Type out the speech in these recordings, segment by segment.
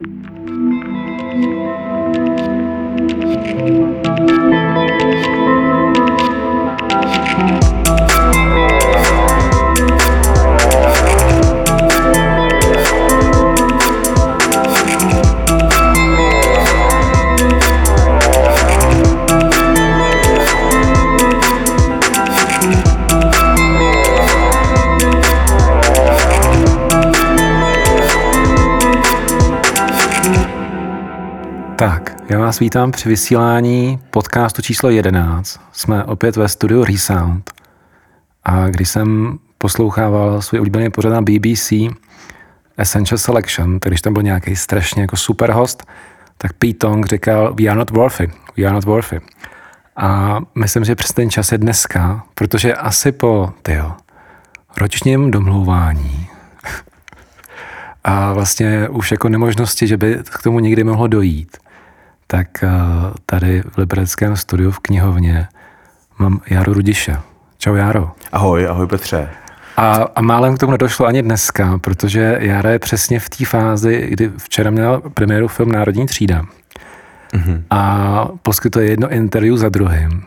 thank you vás vítám při vysílání podcastu číslo 11. Jsme opět ve studiu Resound. A když jsem poslouchával svůj oblíbený pořad na BBC Essential Selection, tak když tam byl nějaký strašně jako super host, tak Pete Tong říkal We are not worthy, we are not worthy. A myslím, že přes ten čas je dneska, protože asi po, tyjo, ročním domlouvání a vlastně už jako nemožnosti, že by k tomu někdy mohlo dojít, tak eh, tady v Libereckém studiu v knihovně mám Jaro Rudiše. Čau Jaro. Ahoj, ahoj Petře. A, a málem k tomu nedošlo ani dneska, protože Jara je přesně v té fázi, kdy včera měla premiéru film Národní třída. Mm-hmm. A poskytuje jedno interview za druhým.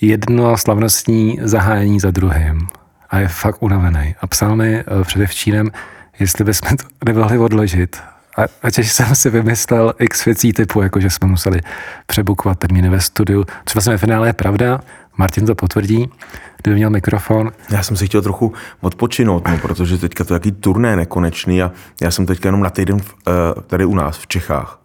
Jedno slavnostní zahájení za druhým. A je fakt unavený. A psal mi eh, předevčírem, jestli bychom to nemohli odložit. A, a jsem si vymyslel x věcí typu, jako že jsme museli přebukovat termíny ve studiu, což vlastně ve finále je pravda, Martin to potvrdí, kdyby měl mikrofon. Já jsem si chtěl trochu odpočinout, no, protože teďka to je jaký turné nekonečný a já jsem teďka jenom na týden v, eh, tady u nás v Čechách.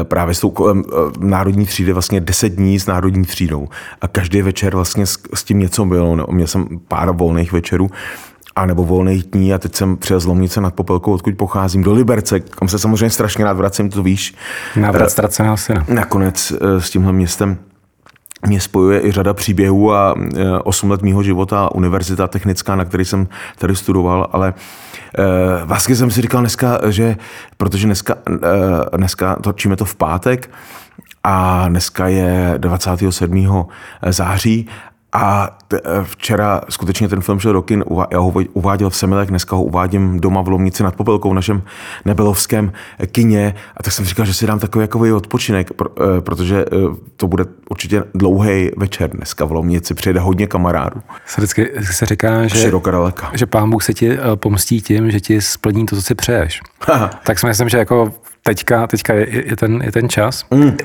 Eh, právě s tou eh, národní třídy vlastně 10 dní s národní třídou a každý večer vlastně s, s tím něco bylo. No, měl jsem pár volných večerů a nebo volných dní a teď jsem přijel z Lomnice nad Popelkou, odkud pocházím, do Liberce, kam se samozřejmě strašně rád vracím, to víš. Návrat ztraceného syna. Nakonec s tímhle městem mě spojuje i řada příběhů a 8 let mýho života, univerzita technická, na který jsem tady studoval, ale vlastně jsem si říkal dneska, že protože dneska, dneska točíme to v pátek a dneska je 27. září a t- e, včera skutečně ten film šel do kin, já ho uváděl v Semilech, dneska ho uvádím doma v Lomnici nad Popelkou v našem nebelovském kině a tak jsem říkal, že si dám takový jako odpočinek, e, protože to bude určitě dlouhý večer dneska v Lomnici, přijede hodně kamarádů. Se vždycky se říká, že, daleka. že pán Bůh se ti pomstí tím, že ti splní to, co si přeješ. tak si myslím, že jako teďka, teďka je, je, ten, je ten čas. Mm.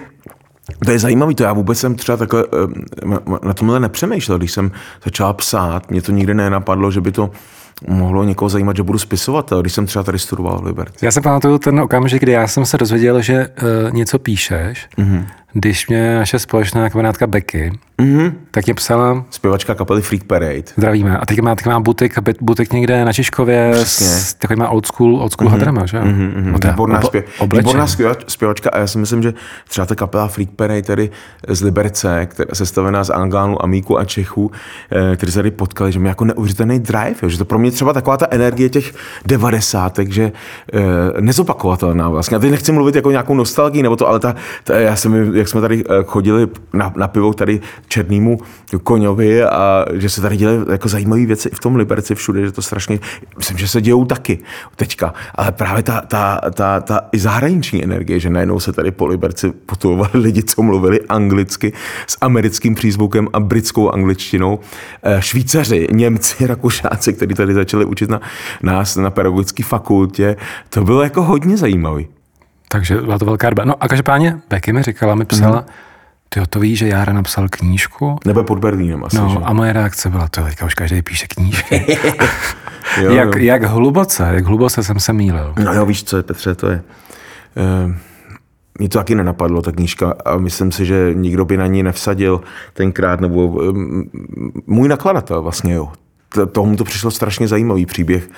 To je zajímavé, to já vůbec jsem třeba takhle na tomhle nepřemýšlel, když jsem začal psát, mě to nikdy nenapadlo, že by to mohlo někoho zajímat, že budu spisovatel, když jsem třeba tady studoval v Liberci. Já se pamatuju ten okamžik, kdy já jsem se dozvěděl, že uh, něco píšeš, mm-hmm. Když mě naše společná kamarádka Becky, mm-hmm. tak mě psala... Zpěvačka kapely Freak Parade. Zdravíme. A teď má, teď má butik, butik někde na Čiškově Přesně. s takovýma old school, old school mm-hmm. hadrama, že? Mm-hmm. No, výborná, spě- výborná zpěvačka a já si myslím, že třeba ta kapela Freak Parade tady z Liberce, která sestavená z Angánů, Amíku a Čechů, eh, kteří se tady potkali, že mi jako neuvěřitelný drive, jo, že to pro mě třeba taková ta energie těch devadesátek, že eh, nezopakovatelná vlastně. A teď nechci mluvit jako nějakou nostalgii, nebo to, ale ta, ta já jsem, jak jsme tady eh, chodili na, na pivo tady černýmu koňovi a že se tady dělají jako zajímavé věci i v tom Liberci všude, že to strašně, myslím, že se dějou taky teďka, ale právě ta, ta, ta, ta i zahraniční energie, že najednou se tady po Liberci potulovali lidi, co mluvili anglicky s americkým přízvukem a britskou angličtinou, eh, Švýcaři, Němci, Rakušáci, kteří tady začali učit na nás na pedagogické fakultě, to bylo jako hodně zajímavý. Takže byla to velká doba. No a každopádně Becky mi říkala, mi psala, mm-hmm ty to ví, že Jára napsal knížku? Nebo pod Berlínem asi. No že? a moje reakce byla, to teďka už každý píše knížky. jo, jak, jo. jak hluboce, jak hluboce jsem se mýlil. No jo, víš co, Petře, to je... Uh, mě to taky nenapadlo, ta knížka, a myslím si, že nikdo by na ní nevsadil tenkrát, nebo um, můj nakladatel vlastně, jo. Tomu to přišlo strašně zajímavý příběh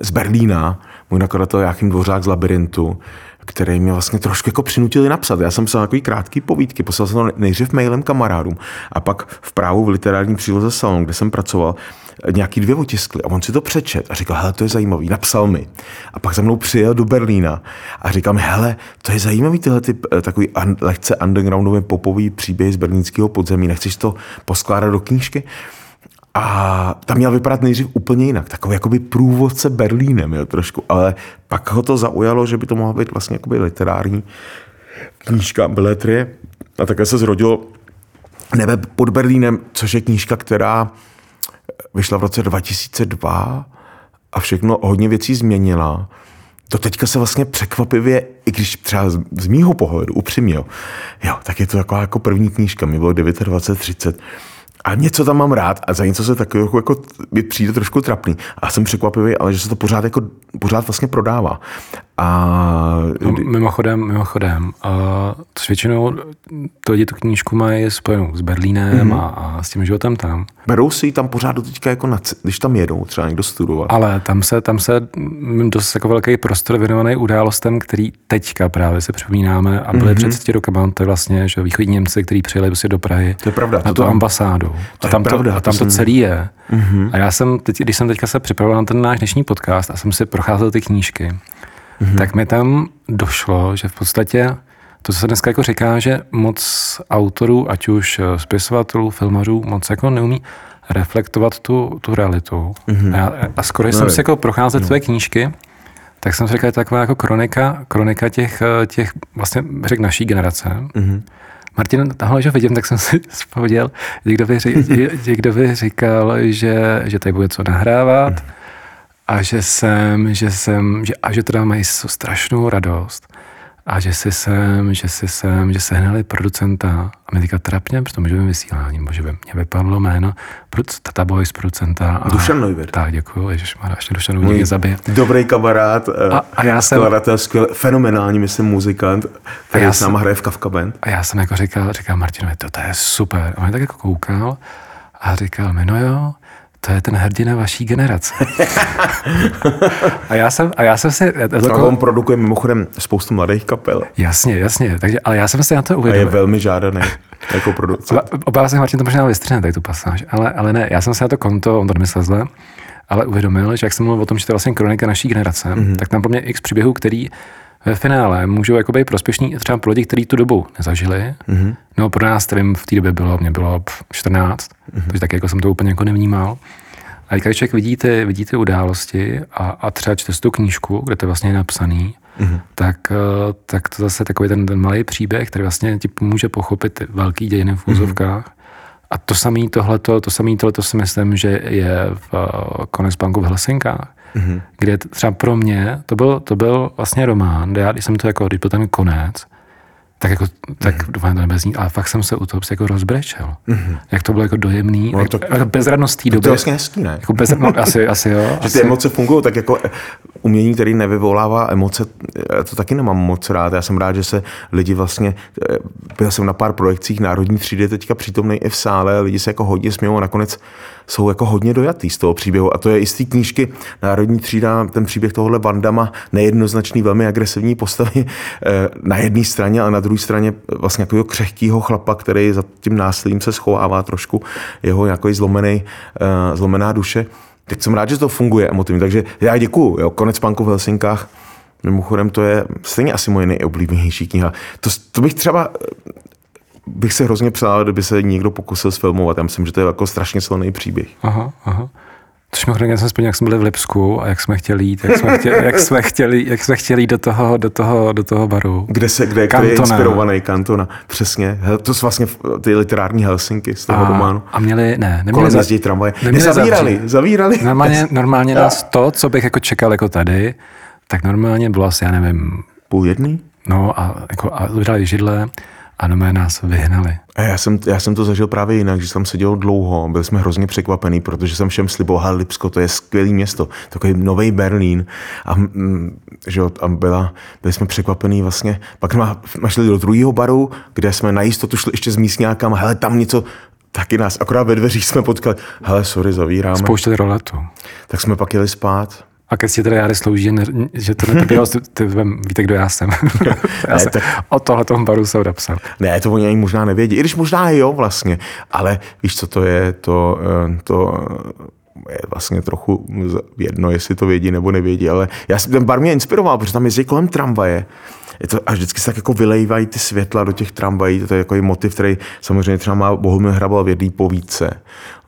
z Berlína, můj nakladatel Jáchym Dvořák z Labyrintu, který mě vlastně trošku jako přinutili napsat. Já jsem psal takový krátký povídky, poslal jsem to nejdřív mailem kamarádům a pak v právu v literární příloze Salon, kde jsem pracoval, nějaký dvě otiskly a on si to přečet a říkal, hele, to je zajímavý, napsal mi. A pak za mnou přijel do Berlína a říkal mi, hele, to je zajímavý tyhle ty eh, takový un, lehce undergroundové popový příběhy z berlínského podzemí, nechceš to poskládat do knížky? A tam měl vypadat nejdřív úplně jinak, takový jakoby průvodce Berlínem, jo, trošku, ale pak ho to zaujalo, že by to mohla být vlastně jakoby literární knížka Beletrie. A také se zrodilo Nebe pod Berlínem, což je knížka, která vyšla v roce 2002 a všechno hodně věcí změnila. To teďka se vlastně překvapivě, i když třeba z, z mýho pohledu, upřímně, jo, jo, tak je to taková jako první knížka, mi bylo 29, 30, a něco tam mám rád a za něco se takového jako, jako přijde trošku trapný. A jsem překvapivý, ale že se to pořád, jako, pořád vlastně prodává. A... No, mimochodem, mimochodem, a většinou to lidi tu knížku mají spojenou s Berlínem mm-hmm. a, a, s tím životem tam. Berou si ji tam pořád do teďka, jako na, když tam jedou, třeba někdo studovat. Ale tam se, tam se dost jako velký prostor věnovaný událostem, který teďka právě se připomínáme a byly mm-hmm. před 30 rokama, to je vlastně, že východní Němci, kteří přijeli prostě do Prahy to je pravda, na tu tam, ambasádu. To a tam, pravda, to, a tam to, to celý je. Mm-hmm. A já jsem, teď, když jsem teďka se připravoval na ten náš dnešní podcast a jsem si procházel ty knížky, mm-hmm. tak mi tam došlo, že v podstatě to, co se dneska jako říká, že moc autorů, ať už eh, spisovatelů, filmařů, moc jako neumí reflektovat tu, tu realitu. Mm-hmm. A, a skoro no, jsem si jako procházel no. tvoje knížky, tak jsem si říkal, je to taková jako kronika, kronika těch, eh, těch vlastně, řekl, naší generace. Mm-hmm. Martin, tahle, že vidím, tak jsem si vzpomněl, někdo by, někdo by říkal, že, že tady bude co nahrávat, mm a že jsem, že jsem, že, a že teda mají strašnou radost a že si jsem, že si jsem, že sehnali producenta a mi teďka trapně při tom živém vysílání, bože by mě vypadlo jméno, Tata Boys producenta. A, Dušan Neuwirth. Tak, děkuji, ježiš, má ještě Dušan Neuwirth mě zabije. Dobrý kamarád, a, eh, a já jsem, skladatel, skvěl, fenomenální, myslím, muzikant, který s náma hraje v Kafka Band. A já jsem jako říkal, říkal Martinovi, to, to je super. A on tak jako koukal a říkal mi, no jo, to je ten hrdina vaší generace. a, já jsem, a já jsem si... To on produkuje mimochodem spoustu mladých kapel. Jasně, jasně. Takže, ale já jsem si na to uvědomil. A je velmi žádaný jako producent. Obávám se, Martin to možná vystřihne, tady tu pasáž. Ale, ale ne, já jsem si na to konto, on to nemyslel zle, ale uvědomil, že jak jsem mluvil o tom, že to je vlastně kronika naší generace, mm-hmm. tak tam po mě x příběhů, který ve finále můžou jako být prospěšní třeba pro lidi, kteří tu dobu nezažili, mm-hmm. nebo pro nás, kterým v té době bylo, mě bylo 14, mm-hmm. takže tak jako jsem to úplně jako nevnímal. A když člověk vidí ty, vidí ty události a, a třeba čte tu knížku, kde to vlastně je napsaný, mm-hmm. tak, eh, tak to zase takový ten, ten malý příběh, který vlastně ti pomůže pochopit velký dějiny v úzovkách. Mm-hmm. A to samé tohleto, to samé tohleto si myslím, že je v uh, Konec banku v Helsinkách, mm-hmm. kde třeba pro mě to byl, to byl vlastně román, kde já, když jsem to jako, když byl ten konec, tak jako, tak mm. doufám, to nebezní, ale fakt jsem se u toho jako rozbrečel. Mm. Jak to bylo jako dojemný, no, to, jako bezradnost té doby. To je vlastně hezký, ne? Jako bez, no, asi, asi jo. Že asi. ty emoce fungují tak jako umění, který nevyvolává emoce, to taky nemám moc rád. Já jsem rád, že se lidi vlastně, eh, byl jsem na pár projekcích Národní třídy, teďka přítomný i v sále, lidi se jako hodně smějou a nakonec jsou jako hodně dojatý z toho příběhu. A to je i z té knížky Národní třída, ten příběh tohohle Vandama, nejednoznačný, velmi agresivní postavy eh, na jedné straně, a na druhé straně vlastně jako křehkýho chlapa, který za tím násilím se schovává trošku, jeho jako zlomený, eh, zlomená duše. Teď jsem rád, že to funguje emotivně, takže já děkuju. Jo. Konec panku v Helsinkách, mimochodem to je stejně asi moje nejoblíbenější kniha. To, to bych třeba bych se hrozně přál, kdyby se někdo pokusil sfilmovat. Já myslím, že to je jako strašně silný příběh. Aha, aha. Což mi já jsem vzpomněl, jak jsme byli v Lipsku a jak jsme chtěli jít, jak jsme chtěli, jak jsme chtěli, jak jsme chtěli jít do toho, do toho, do toho baru. Kde se, kde, kde je inspirovaný Kantona, přesně. To jsou vlastně ty literární Helsinky z toho a, románu. A měli, ne, neměli za, tramvaje. Neměli zavírali, zavírali. Normálně, normálně nás to, co bych jako čekal jako tady, tak normálně bylo asi, já nevím. Půl jedný? No a, jako, a židle a no nás vyhnali. A já jsem, já jsem to zažil právě jinak, že jsem seděl dlouho, byli jsme hrozně překvapení, protože jsem všem sliboval, Lipsko, to je skvělé město, takový nový Berlín. A, mm, že, a byla, byli jsme překvapení vlastně. Pak jsme, jsme šli do druhého baru, kde jsme na jistotu šli ještě s místňákama, hele, tam něco, taky nás, akorát ve dveřích jsme potkali, hele, sorry, zavíráme. Spouštěli roletu. Tak jsme pak jeli spát. A si teda Jary slouží, že, ne, že to netrpělo, víte, kdo já jsem. já ne, jsem tak... o tohle tom baru jsem napsal. Ne, to oni ani možná nevědí. I když možná jo vlastně. Ale víš, co to je? To, eh, to je vlastně trochu jedno, jestli to vědí nebo nevědí, ale já jsem, ten bar mě inspiroval, protože tam jezdí kolem tramvaje je to, a vždycky se tak jako vylejvají ty světla do těch tramvají, to je jako motiv, který samozřejmě třeba má Bohumil Hrabal v jedné povídce.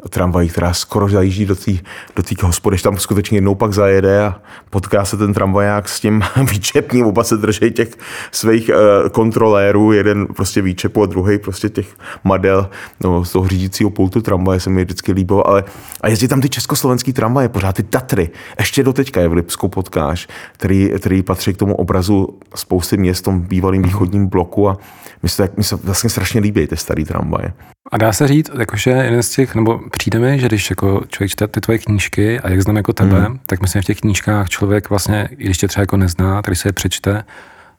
Tramvají, která skoro zajíždí do té do tý hospody, tam skutečně jednou pak zajede a potká se ten tramvaják s tím výčepním, oba se drží těch svých uh, kontrolérů, jeden prostě výčepu a druhý prostě těch madel no, z toho řídícího pultu tramvaje se mi vždycky líbilo, ale a jezdí tam ty československý tramvaje, pořád ty Tatry, ještě do teďka je v Lipsku potkáš, který, který patří k tomu obrazu spousty měst v tom bývalém východním bloku a mi se, mi se vlastně strašně líbí ty starý tramvaje. A dá se říct, jakože jeden z těch, nebo přijde mi, že když jako člověk čte ty tvoje knížky a jak znám jako tebe, mm. tak myslím, že v těch knížkách člověk vlastně, i když tě třeba jako nezná, tak když se je přečte,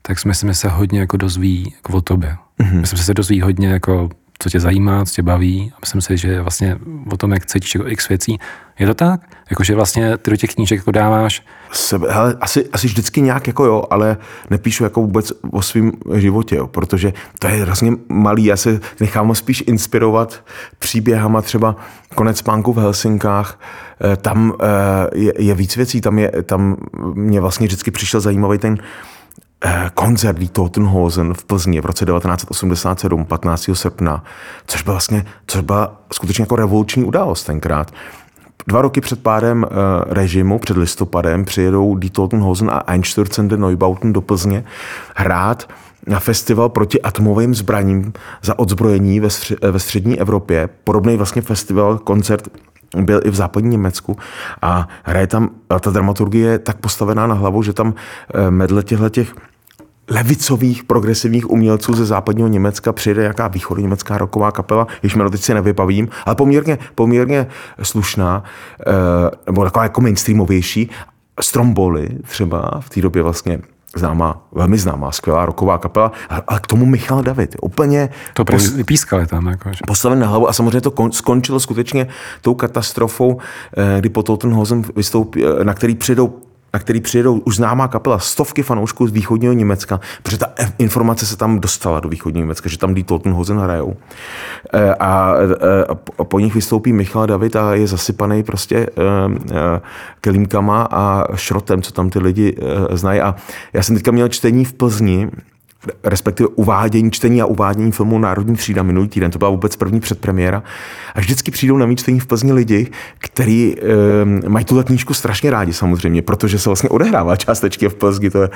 tak si myslím, že se hodně jako dozví jako o tobě. Mm. Myslím, že se dozví hodně jako co tě zajímá, co tě baví. A myslím si, že vlastně o tom, jak cítíš jako x věcí. Je to tak? Jakože vlastně ty do těch knížek jako dáváš? Sebe, hele, asi, asi vždycky nějak jako jo, ale nepíšu jako vůbec o svém životě, jo, protože to je hrozně malý. Já se nechám spíš inspirovat příběhama třeba konec spánku v Helsinkách. Eh, tam eh, je, je víc věcí, tam, je, tam mě vlastně vždycky přišel zajímavý ten koncert Die Totenhosen v Plzni v roce 1987, 15. srpna, což byla vlastně, což byla skutečně jako revoluční událost tenkrát. Dva roky před pádem uh, režimu, před listopadem, přijedou Die Totenhosen a Einstürzende Neubauten do Plzně hrát na festival proti atomovým zbraním za odzbrojení ve, stři- ve střední Evropě. Podobný vlastně festival, koncert byl i v západním Německu a hraje tam, a ta dramaturgie je tak postavená na hlavu, že tam eh, medle těchto těch levicových progresivních umělců ze západního Německa přijde nějaká německá roková kapela, jež jméno teď si nevybavím, ale poměrně, poměrně slušná, eh, nebo taková jako mainstreamovější. Stromboli třeba v té době vlastně známá, velmi známá, skvělá roková kapela, ale k tomu Michal David. Úplně to pos, pískali tam. Jako, že... Postaven na hlavu a samozřejmě to kon, skončilo skutečně tou katastrofou, eh, kdy po Tottenhausen vystoupí, eh, na který přijdou na který přijedou už známá kapela, stovky fanoušků z východního Německa, protože ta informace se tam dostala do východního Německa, že tam Die Totenhosen hrajou. E, a, e, a po nich vystoupí Michal David a je zasypaný prostě e, kelímkama a šrotem, co tam ty lidi znají. A já jsem teďka měl čtení v Plzni, respektive uvádění, čtení a uvádění filmu Národní třída minulý týden. To byla vůbec první předpremiéra. A vždycky přijdou na čtení v Plzni lidi, kteří e, mají tuhle knížku strašně rádi samozřejmě, protože se vlastně odehrává částečky v Plzni. To je,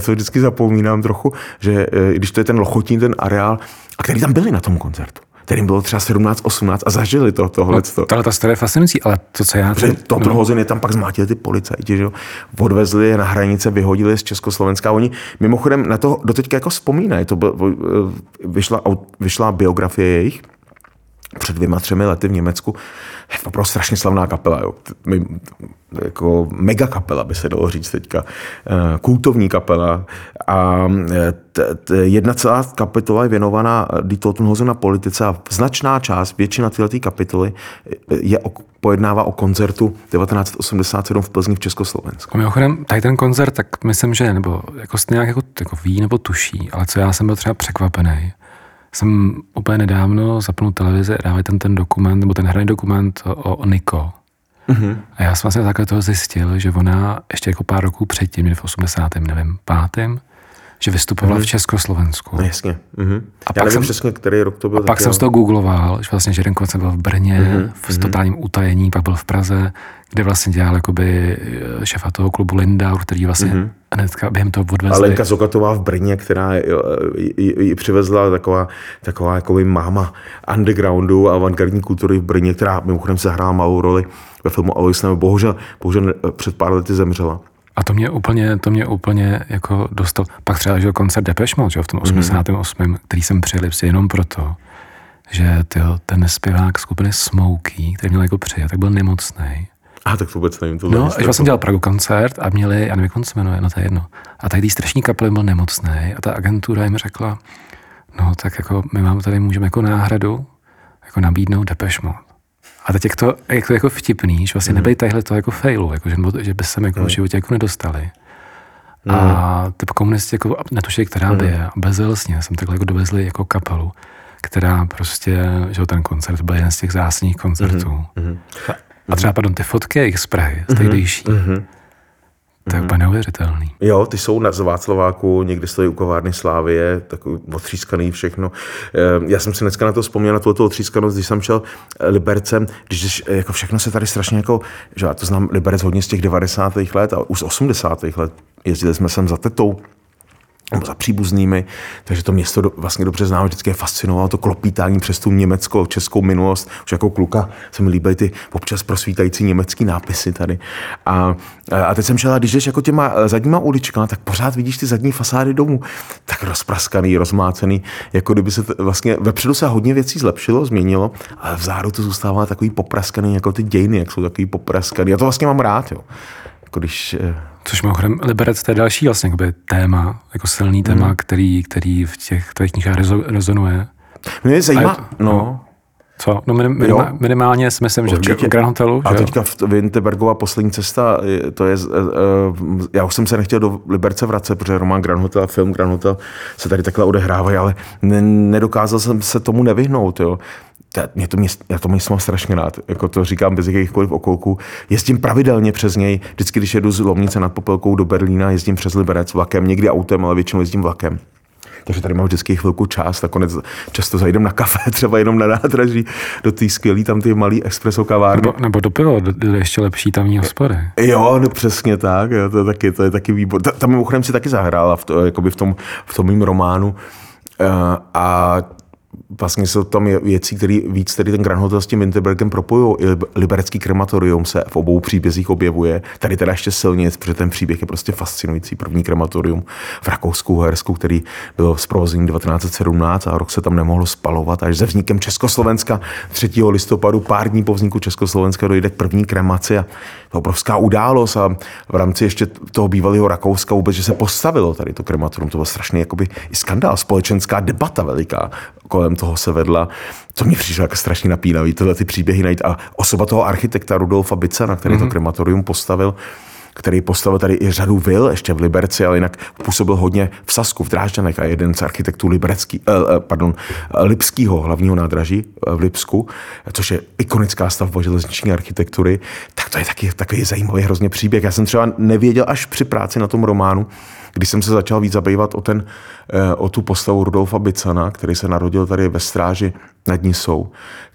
to vždycky zapomínám trochu, že e, když to je ten lochotní, ten areál, a který tam byli na tom koncertu kterým bylo třeba 17, 18 a zažili to, tohle. No, tahle ta story je fascinující, ale to, co já... Tady, to no. je tam pak zmátili ty policajti, že jo? odvezli je na hranice, vyhodili z Československa. Oni mimochodem na to doteďka jako vzpomínají. To byl, vyšla, vyšla biografie jejich před dvěma, třemi lety v Německu. Je opravdu strašně slavná kapela. Jo. Jako mega kapela, by se dalo říct teďka. Eh, kultovní kapela. A eh, jedna celá kapitola je věnovaná Die Totenhose na politice a značná část, většina této kapitoly eh, je o, pojednává o koncertu 1987 v Plzni v Československu. Mimochodem, tady ten koncert, tak myslím, že nebo jako nějak jako, jako ví nebo tuší, ale co já jsem byl třeba překvapený, jsem úplně nedávno zapnul televizi a dávali ten, ten dokument, nebo ten hraný dokument o, o Niko. Mm-hmm. A já jsem vlastně takhle toho zjistil, že ona ještě jako pár roků předtím, v 80. nevím, pátém, že vystupovala mm-hmm. v Československu. No, jasně. Mm-hmm. A Já pak nevím jsem, přesně, který rok to byl. A pak jsem z toho googloval, že vlastně že jeden koncert byl v Brně, mm-hmm. v totálním utajení, pak byl v Praze, kde vlastně dělal jakoby eh, šefa toho klubu Linda, který vlastně mm-hmm. hnedka během toho odvezli. A Lenka Zokatová v Brně, která ji přivezla taková, taková jakoby máma undergroundu a avantgardní kultury v Brně, která mimochodem se hrála malou roli ve filmu Alois bohužel, bohužel před pár lety zemřela. A to mě úplně, to mě úplně jako dostal. Pak třeba že koncert Depeche Mode, v tom 88., mm. který jsem přijel jenom proto, že tyjo, ten zpěvák skupiny Smokey, který měl jako přijet, tak byl nemocný. A tak vůbec nevím. To no, že vlastně dělal Pragu koncert a měli, já nevím, jak on se jmenuje, no to je jedno. A tady strašní kapely byl nemocný a ta agentura jim řekla, no tak jako my vám tady můžeme jako náhradu jako nabídnout Depeche Mode. A teď jak to, jak to jako vtipný, že vlastně mm. nebyli tadyhle to jako failu, jako, že, že by se jako mm. v životě jako nedostali. Mm. A ty komunisti jako netušili, která by je. Bezilsně jsem takhle jako dovezli jako kapelu, která prostě, že ten koncert byl jeden z těch zásných koncertů. Mm. A třeba, pardon, ty fotky jejich z Prahy, z tehdejší, mm. To je mm-hmm. úplně neuvěřitelný. Jo, ty jsou na Václaváku, někde stojí u kovárny Slávie, takový otřískaný všechno. Ehm, já jsem si dneska na to vzpomněl, na tuto otřískanost, když jsem šel eh, Libercem, když jako všechno se tady strašně jako, že já to znám Liberec hodně z těch 90. let a už z 80. let. Jezdili jsme sem za tetou, nebo za příbuznými, takže to město vlastně dobře znám, vždycky je fascinovalo to klopítání přes tu německou, českou minulost. Už jako kluka se mi líbily ty občas prosvítající německý nápisy tady. A, a teď jsem šel, když jdeš jako těma zadníma uličkama, tak pořád vidíš ty zadní fasády domů, tak rozpraskaný, rozmácený, jako kdyby se to, vlastně vepředu se hodně věcí zlepšilo, změnilo, ale vzadu to zůstává takový popraskaný, jako ty dějiny, jak jsou takový popraskaný. Já to vlastně mám rád, jo. Jako když eh, Což mimochodem Liberec to je další vlastně jakoby, téma, jako silný téma, hmm. který, který v těch tvých knihách rezonuje. Mě zajímá, je, no. Co? No minim, minima, minimálně si myslím, že Určitě. v Grand Hotelu. A že teďka v Winterbergova poslední cesta, to je, uh, já už jsem se nechtěl do Liberce vracet, protože román Grand Hotel a film Grand Hotel se tady takhle odehrávají, ale ne, nedokázal jsem se tomu nevyhnout. Jo mě to, měst, já to mám strašně rád, jako to říkám bez jakýchkoliv okolků. Jezdím pravidelně přes něj, vždycky, když jedu z Lomnice nad Popelkou do Berlína, jezdím přes Liberec vlakem, někdy autem, ale většinou jezdím vlakem. Takže tady mám vždycky chvilku čas, nakonec často zajdem na kafe, třeba jenom na nádraží, do té skvělý, tam ty malý espresso kavárny. Nebo, nebo do pivo, do, do ještě lepší tamní hospody. Jo, no přesně tak, jo, to, je taky, to je taky výbor. Tam mimochodem si taky zahrála v, to, jakoby v tom, v tom mým románu. Uh, a vlastně jsou tam věci, které víc tedy ten Grand Hotel s tím Winterbergem propojují. I liberecký krematorium se v obou příbězích objevuje. Tady teda ještě silně, protože ten příběh je prostě fascinující. První krematorium v Rakousku, Hersku, který byl zprovozený 1917 a rok se tam nemohlo spalovat. Až se vznikem Československa 3. listopadu, pár dní po vzniku Československa dojde k první kremaci a to obrovská událost a v rámci ještě toho bývalého Rakouska vůbec, že se postavilo tady to krematorium. To byl strašný jakoby i skandál, společenská debata veliká kolem toho se vedla. To mi přišlo jako strašně napínavý, tyhle ty příběhy najít. A osoba toho architekta Rudolfa Bicana, který mm-hmm. to mhm. krematorium postavil, který postavil tady i řadu vil, ještě v Liberci, ale jinak působil hodně v Sasku, v Drážďanech a jeden z architektů liberecký, eh, eh pardon, Lipského hlavního nádraží eh, v Lipsku, což je ikonická stavba železniční architektury, tak to je taky takový zajímavý hrozně příběh. Já jsem třeba nevěděl až při práci na tom románu, když jsem se začal víc zabývat o, ten, eh, o tu postavu Rudolfa Bicana, který se narodil tady ve stráži nad Nisou,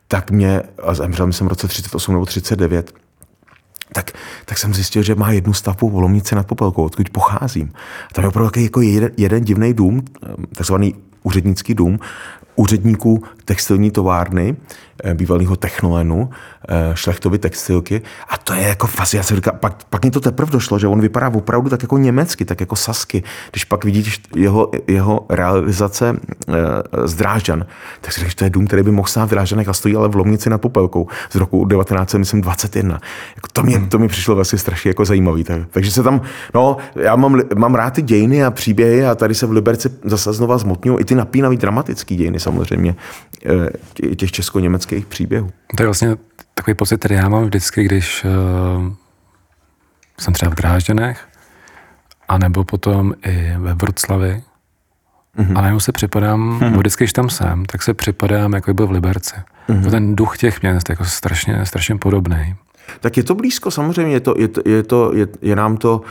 tak mě, a zemřel jsem v roce 38 nebo 39, tak, tak jsem zjistil, že má jednu stavbu v Lomnici nad Popelkou, odkud pocházím. Tam je opravdu jako jeden, jeden divný dům, eh, takzvaný úřednický dům, úředníků textilní továrny, bývalého Technolenu, eh, šlechtovy textilky. A to je jako fascinující. Pak, pak mi to teprve došlo, že on vypadá opravdu tak jako německy, tak jako Sasky. Když pak vidíš jeho, jeho realizace e, z Drážďan, tak si říkáš, to je dům, který by mohl stát v Drážďanech a stojí ale v Lomnici na Popelkou z roku 1921. Jako to, mě, hmm. to mi přišlo vlastně strašně jako zajímavý. Tak, takže se tam, no, já mám, mám rád ty dějiny a příběhy a tady se v Liberci zase znova zmotňují i ty napínavý dramatický dějiny samozřejmě eh, těch česko-německých příběhů. To je vlastně takový pocit, který já mám vždycky, když uh, jsem třeba v Drážděnech, anebo potom i ve Vroclavi, mm-hmm. a najednou se připadám, mm-hmm. vždycky, když tam jsem, tak se připadám, jako by byl v Liberci. Mm-hmm. ten duch těch měst je jako strašně, strašně podobný. Tak je to blízko, samozřejmě, je, to, je, to, je, to, je, je nám to...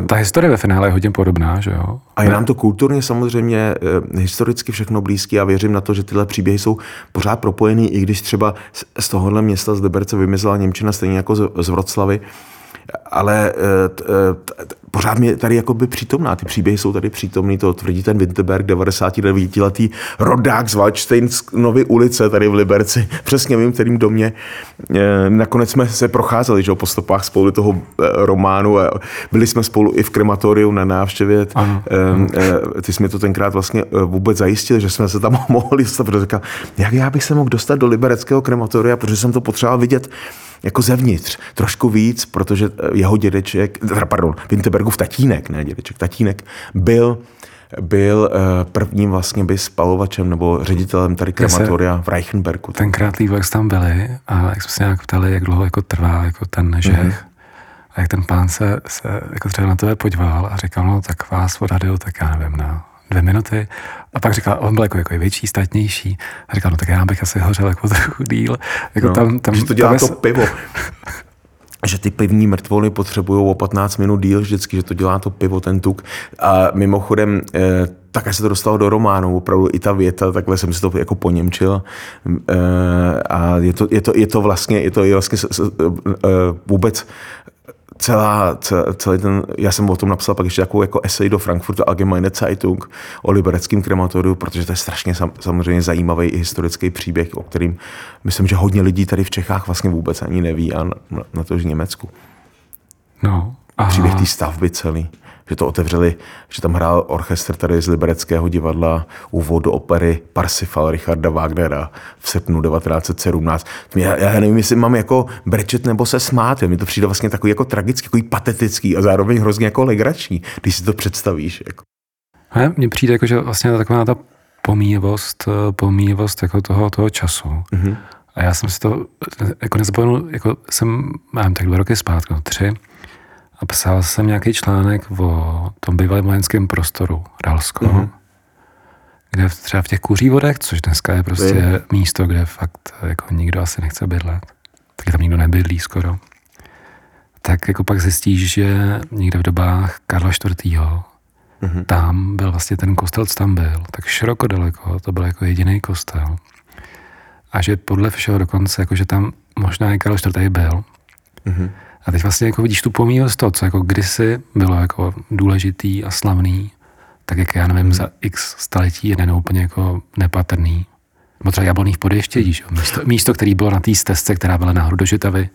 Uh, Ta historie ve finále je hodně podobná, že jo? A je nám to kulturně samozřejmě uh, historicky všechno blízký a věřím na to, že tyhle příběhy jsou pořád propojený, i když třeba z, z tohohle města z Liberce vymizela Němčina stejně jako z, z Vroclavy, ale uh, pořád mě tady jako by přítomná. Ty příběhy jsou tady přítomný, to tvrdí ten Winterberg, 99-letý rodák z Waldsteinovy ulice tady v Liberci. Přesně vím, kterým domě. E, nakonec jsme se procházeli že, po stopách spolu toho e, románu. Byli jsme spolu i v krematoriu na návštěvě. E, ty jsi mi to tenkrát vlastně vůbec zajistil, že jsme se tam mohli dostat. Protože říkal, jak já bych se mohl dostat do libereckého krematoria, protože jsem to potřeboval vidět jako zevnitř, trošku víc, protože jeho dědeček, pardon, Winterbergův tatínek, ne dědeček, tatínek, byl byl uh, prvním vlastně by spalovačem nebo ředitelem tady krematoria v Reichenbergu. Tenkrát jak tam byli a jak jsme se nějak ptali, jak dlouho jako trvá jako ten žeh. Mm-hmm. A jak ten pán se, se jako třeba na to podíval a říkal, no tak vás odhadil, tak já nevím, na dvě minuty. A pak říkal, on byl jako, jako větší, statnější. A říkal, no tak já bych asi hořel jako trochu díl. Jako no, tam, tam, že to dělá tam to pivo. že ty pivní mrtvoly potřebují o 15 minut díl vždycky, že to dělá to pivo, ten tuk. A mimochodem, eh, tak se to dostalo do románu, opravdu i ta věta, takhle jsem si to jako poněmčil. Eh, a je to, je to, je to vlastně, je to vlastně vůbec celá, celý ten, já jsem o tom napsal pak ještě takovou jako esej do Frankfurtu Allgemeine Zeitung o libereckém krematoriu, protože to je strašně sam, samozřejmě zajímavý i historický příběh, o kterým myslím, že hodně lidí tady v Čechách vlastně vůbec ani neví a na, na to, že v Německu. No. A Příběh té stavby celý že to otevřeli, že tam hrál orchestr tady z Libereckého divadla úvod do opery Parsifal Richarda Wagnera v srpnu 1917. Já, já nevím, jestli mám jako brečet nebo se smát, mi to přijde vlastně takový jako tragický, takový patetický a zároveň hrozně jako legrační, když si to představíš. Jako. Ne, mně přijde jako, že vlastně taková ta pomíjivost, pomíjivost jako toho, toho času. Mm-hmm. A já jsem si to jako nezapomenul, jako jsem, mám tak dva roky zpátky, no, tři, a psal jsem nějaký článek o tom bývalém vojenském prostoru Ralsko, mm-hmm. kde třeba v těch kuřívodech, což dneska je prostě je. místo, kde fakt jako nikdo asi nechce bydlet, taky tam nikdo nebydlí skoro, tak jako pak zjistíš, že někde v dobách Karla IV. Mm-hmm. tam byl vlastně ten kostel, co tam byl, tak široko daleko, to byl jako jediný kostel. A že podle všeho dokonce, jako že tam možná i Karl IV. byl. Mm-hmm. A teď vlastně jako vidíš tu pomíjivost toho, co jako kdysi bylo jako důležitý a slavný, tak jak já nevím, hmm. za x staletí je nenou úplně jako nepatrný. Nebo třeba jablonných podještědí, že? Místo, místo, který bylo na té stezce, která byla nahoru do Žitavy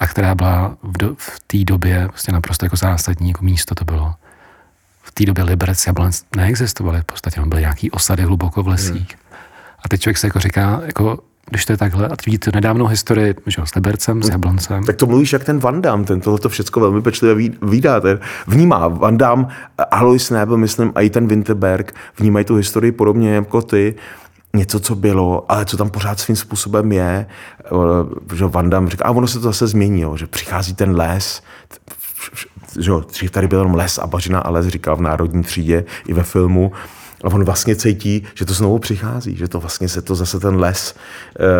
a která byla v, do, v té době prostě naprosto jako zásadní jako místo to bylo. V té době Liberec jablonec neexistovaly, v podstatě byly nějaký osady hluboko v lesích. Hmm. A teď člověk se jako říká, jako když to je takhle, a vidíte nedávnou historii že, s Libercem, s Jabloncem. Tak to mluvíš jak ten Van Damme, ten tohle všechno velmi pečlivě vídá. Vnímá Van Damme, Alois Nebel, myslím, a i ten Winterberg vnímají tu historii podobně jako ty něco, co bylo, ale co tam pořád svým způsobem je, že Van Damme říká, a ono se to zase změní, jo, že přichází ten les, že jo, tady byl jenom les a bažina a les, říká v Národní třídě i ve filmu, a on vlastně cítí, že to znovu přichází, že to vlastně se to zase ten les,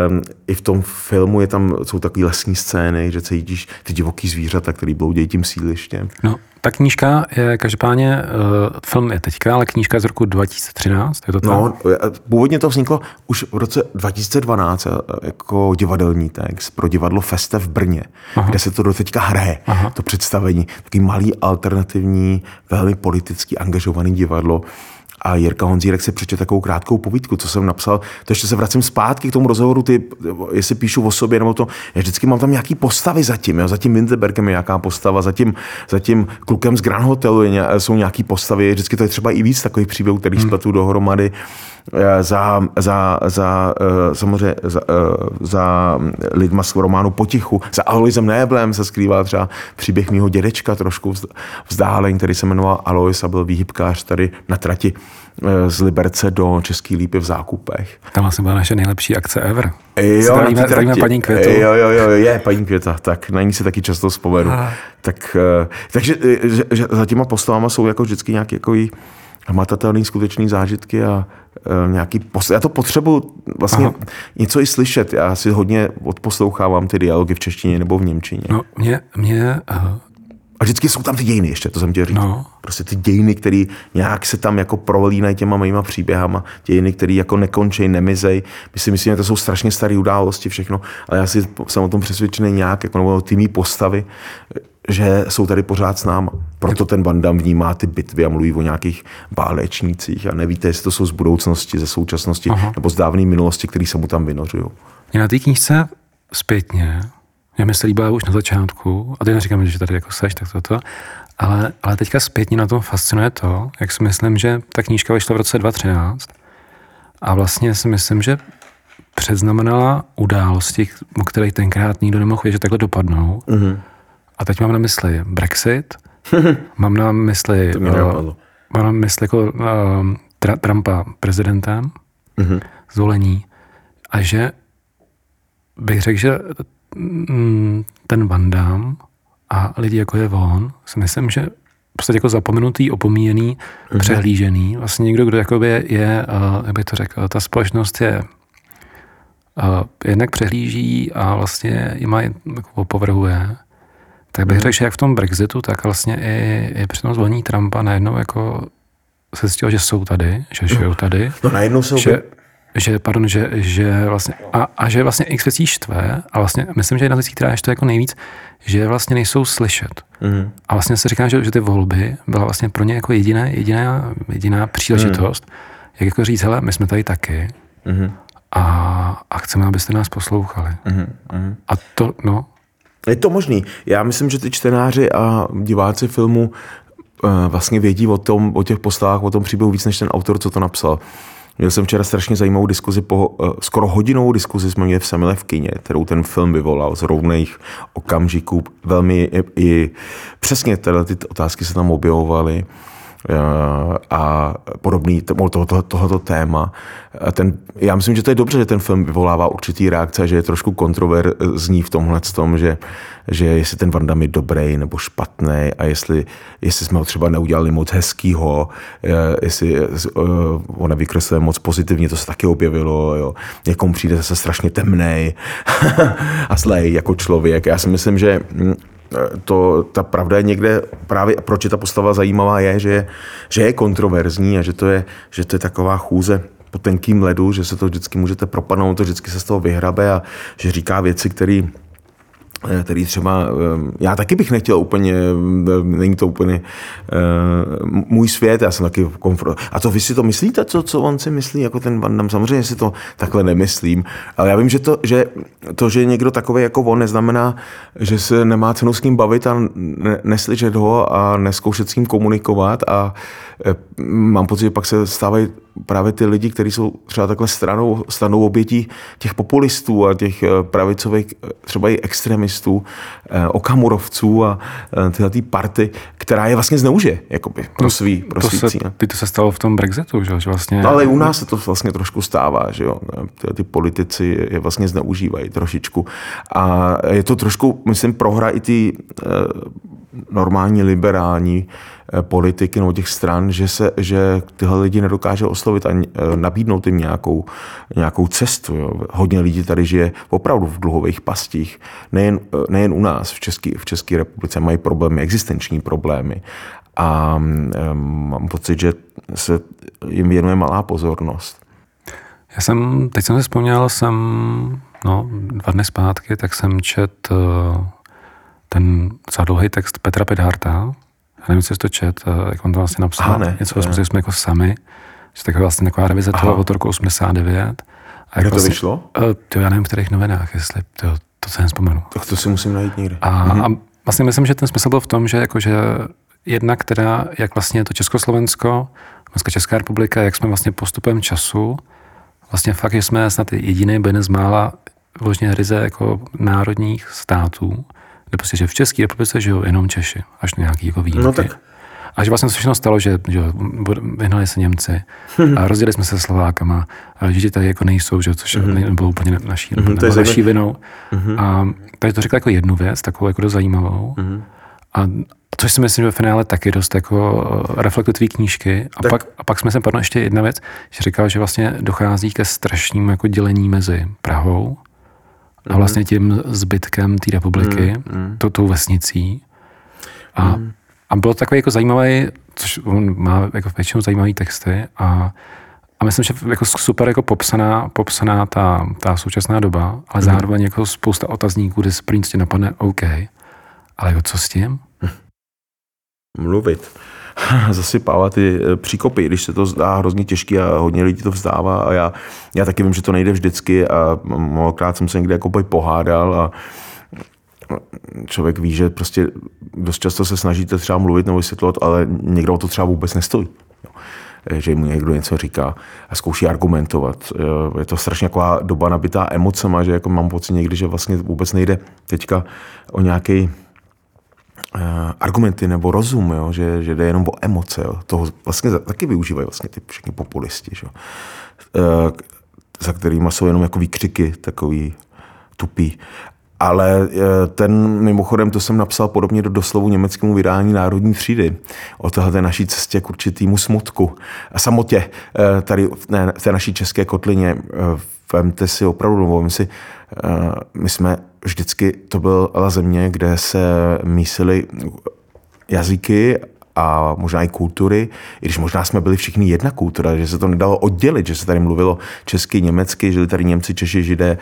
um, i v tom filmu je tam, jsou takové lesní scény, že cítíš ty divoký zvířata, který bloudějí tím sílištěm. No, ta knížka je každopádně, uh, film je teďka, ale knížka je z roku 2013, je to tak? No, původně to vzniklo už v roce 2012 jako divadelní text pro divadlo Feste v Brně, Aha. kde se to do teďka hraje, Aha. to představení. Takový malý alternativní, velmi politicky angažovaný divadlo, a Jirka Honzírek si přečte takovou krátkou povídku, co jsem napsal. To ještě se vracím zpátky k tomu rozhovoru, ty, jestli píšu o sobě nebo to. Já vždycky mám tam nějaký postavy zatím. Jo? Zatím Winterbergem je nějaká postava, zatím, zatím klukem z Grand Hotelu je, jsou nějaký postavy. Vždycky to je třeba i víc takových příběhů, který hmm. spletu dohromady. Eh, za, za, za eh, samozřejmě za, eh, za lidma z románu Potichu, za Aloisem Néblem se skrýval třeba příběh mýho dědečka trošku vzdálen, který se jmenoval Alois a byl výhybkář tady na trati z Liberce do Český lípy v zákupech. Tam vlastně byla naše nejlepší akce ever. Jo, zdravíme, zdravíme paní Květu. Jo, jo, jo, je paní Květa, tak na ní si taky často vzpomenu. Ah. Tak, takže že, že za těma postavama jsou jako vždycky nějaký jako hmatatelný skutečný zážitky a e, nějaký pos... Já to potřebuji vlastně Aha. něco i slyšet. Já si hodně odposlouchávám ty dialogy v češtině nebo v němčině. No, mě, mě uh... A vždycky jsou tam ty dějiny ještě, to jsem tě říct. No. Prostě ty dějiny, které nějak se tam jako prolínají těma mýma příběhama, dějiny, které jako nekončí, nemizej. My si myslíme, že to jsou strašně staré události, všechno, ale já si jsem o tom přesvědčený nějak, jako nebo ty mý postavy, že jsou tady pořád s náma. Proto ten Bandam vnímá ty bitvy a mluví o nějakých bálečnících a nevíte, jestli to jsou z budoucnosti, ze současnosti Aha. nebo z dávné minulosti, který se mu tam vynořují. Mě na té knížce zpětně, mě se líbila už na začátku, a teď neříkám, že tady jako seš, tak toto, ale, ale teďka zpětně na tom fascinuje to, jak si myslím, že ta knížka vyšla v roce 2013 a vlastně si myslím, že předznamenala události, o kterých tenkrát nikdo nemohl vědět, že takhle dopadnou. Mm-hmm a teď mám na mysli Brexit, mám na mysli, to uh, mám na mysli jako uh, tra- Trumpa prezidentem, uh-huh. zvolení, a že bych řekl, že mm, ten Van Damme a lidi jako je on, si myslím, že v podstatě jako zapomenutý, opomíjený, uh-huh. přehlížený. Vlastně někdo, kdo jakoby je, je uh, jak bych to řekl, ta společnost je uh, jednak přehlíží a vlastně ji má jako povrhuje tak bych řekl, že jak v tom Brexitu, tak vlastně i, i při tom zvolení Trumpa najednou jako se zjistilo, že jsou tady, že žijou tady. No najednou jsou že, že, pardon, že, že vlastně, a, a že vlastně x věcí štve, a vlastně myslím, že jedna z věcí, která je štve jako nejvíc, že vlastně nejsou slyšet. Mm. A vlastně se říká, že, že ty volby byla vlastně pro ně jako jediná, jediná, jediná příležitost, mm. jak jako říct, hele, my jsme tady taky mm. a, a chceme, abyste nás poslouchali. Mm. A to, no. Je to možný. Já myslím, že ty čtenáři a diváci filmu uh, vlastně vědí o, tom, o těch postavách, o tom příběhu víc než ten autor, co to napsal. Měl jsem včera strašně zajímavou diskuzi, po, uh, skoro hodinovou diskuzi jsme měli v Semile v kině, kterou ten film vyvolal z rovných okamžiků. Velmi i, i přesně tyhle ty otázky se tam objevovaly. Eh, a podobný tohoto, to, tohoto téma. Ten, já myslím, že to je dobře, že ten film vyvolává určitý reakce, že je trošku kontroverzní v tomhle tom, že, že jestli ten Van Damme je dobrý nebo špatný a jestli, jestli jsme ho třeba neudělali moc hezkýho, eh, jestli uh, on vykresluje moc pozitivně, to se taky objevilo, jo. někomu přijde zase strašně temnej a zlej jako člověk. Já si myslím, že hm, to, ta pravda je někde, právě proč je ta postava zajímavá, je, že je, že je kontroverzní a že to je, že to je taková chůze po tenkým ledu, že se to vždycky můžete propadnout, to vždycky se z toho vyhrabe a že říká věci, které Eh, který třeba, eh, já taky bych nechtěl úplně, eh, není to úplně můj svět, já jsem taky komfort. A to vy si to myslíte, co, co on si myslí, jako ten Van Damme? Samozřejmě si to takhle nemyslím, ale já vím, že to, že, to, že někdo takový jako on, neznamená, že se nemá cenu s ním bavit a ne, neslyšet ho a neskoušet s ním komunikovat a mám pocit, že pak se stávají právě ty lidi, kteří jsou třeba takhle stranou, stranou obětí těch populistů a těch pravicových, třeba i extremistů, eh, okamurovců a eh, tyhle ty party, která je vlastně zneužije jakoby, pro svý, pro to svý se, Ty to se stalo v tom Brexitu, že, že vlastně... No, ale i u nás se to vlastně trošku stává, že jo. Tyhle ty politici je vlastně zneužívají trošičku. A je to trošku, myslím, prohra i ty eh, normální liberální Eh, politiky nebo těch stran, že, se, že tyhle lidi nedokáže oslovit a eh, nabídnout jim nějakou, nějakou cestu. Jo. Hodně lidí tady žije opravdu v dluhových pastích. Nejen, eh, nejen u nás, v České v České republice mají problémy, existenční problémy. A um, mám pocit, že se jim věnuje malá pozornost. Já jsem, teď jsem si vzpomněl, jsem no, dva dny zpátky, tak jsem čet ten dlouhý text Petra Pedharta, nevím, co jsi to čet, eh, jak on to vlastně napsal. Aha, ne, něco, ne. jsme jako sami. Že taková vlastně taková revize Aha. toho od roku 89. A jak to vlastně, vyšlo? Uh, to já nevím, v kterých novinách, jestli to, to se nespomenu. Tak to si musím najít někde. A, mhm. a vlastně myslím, že ten smysl byl v tom, že jakože jedna, která, jak vlastně to Československo, dneska Česká republika, jak jsme vlastně postupem času, vlastně fakt, že jsme snad jediný byli z mála vložně ryze jako národních států, kde prostě, že v České republice žijou jenom Češi, až nějaký jako výjimky. No tak. A že vlastně se všechno stalo, že, že vyhnali se Němci a rozdělili jsme se Slovákama, a že tady jako nejsou, že, což mm-hmm. bylo úplně naší, mm-hmm, nebo naší vinou. Mm-hmm. A tady to řekl jako jednu věc, takovou jako dost zajímavou. Mm-hmm. A což si myslím, že ve finále taky dost jako reflektuje tvý knížky. A, pak, a pak jsme se padlo ještě jedna věc, že říkal, že vlastně dochází ke strašnému jako dělení mezi Prahou a vlastně tím zbytkem té republiky, mm, to, tou vesnicí. A, mm. a bylo to takový jako zajímavý, což on má jako většinou zajímavé texty a, a myslím, že jako super jako popsaná, popsaná ta, ta současná doba, ale mm. zároveň jako spousta otazníků, kde se prostě napadne OK, ale jako co s tím? Mluvit. zasypávat ty eh, příkopy, když se to zdá hrozně těžký a hodně lidí to vzdává a já, já taky vím, že to nejde vždycky a mnohokrát jsem se někde jako pohádal a člověk ví, že prostě dost často se snažíte třeba mluvit nebo vysvětlovat, ale někdo o to třeba vůbec nestojí eh, že mu někdo něco říká a zkouší argumentovat. Je to strašně taková doba nabitá emocema, že jako mám pocit někdy, že vlastně vůbec nejde teďka o nějaký argumenty nebo rozum, jo? Že, že jde jenom o emoce. Jo? Toho vlastně taky využívají vlastně ty všichni populisti. Jo? Eh, za kterými jsou jenom jako výkřiky, takový tupý. Ale eh, ten mimochodem, to jsem napsal podobně do doslovu německému vydání Národní třídy o téhle naší cestě k určitýmu smutku a samotě tady v té naší české kotlině vemte si opravdu, nebo si, my jsme vždycky, to byla země, kde se mísily jazyky a možná i kultury, i když možná jsme byli všichni jedna kultura, že se to nedalo oddělit, že se tady mluvilo česky, německy, žili tady Němci, Češi, Židé,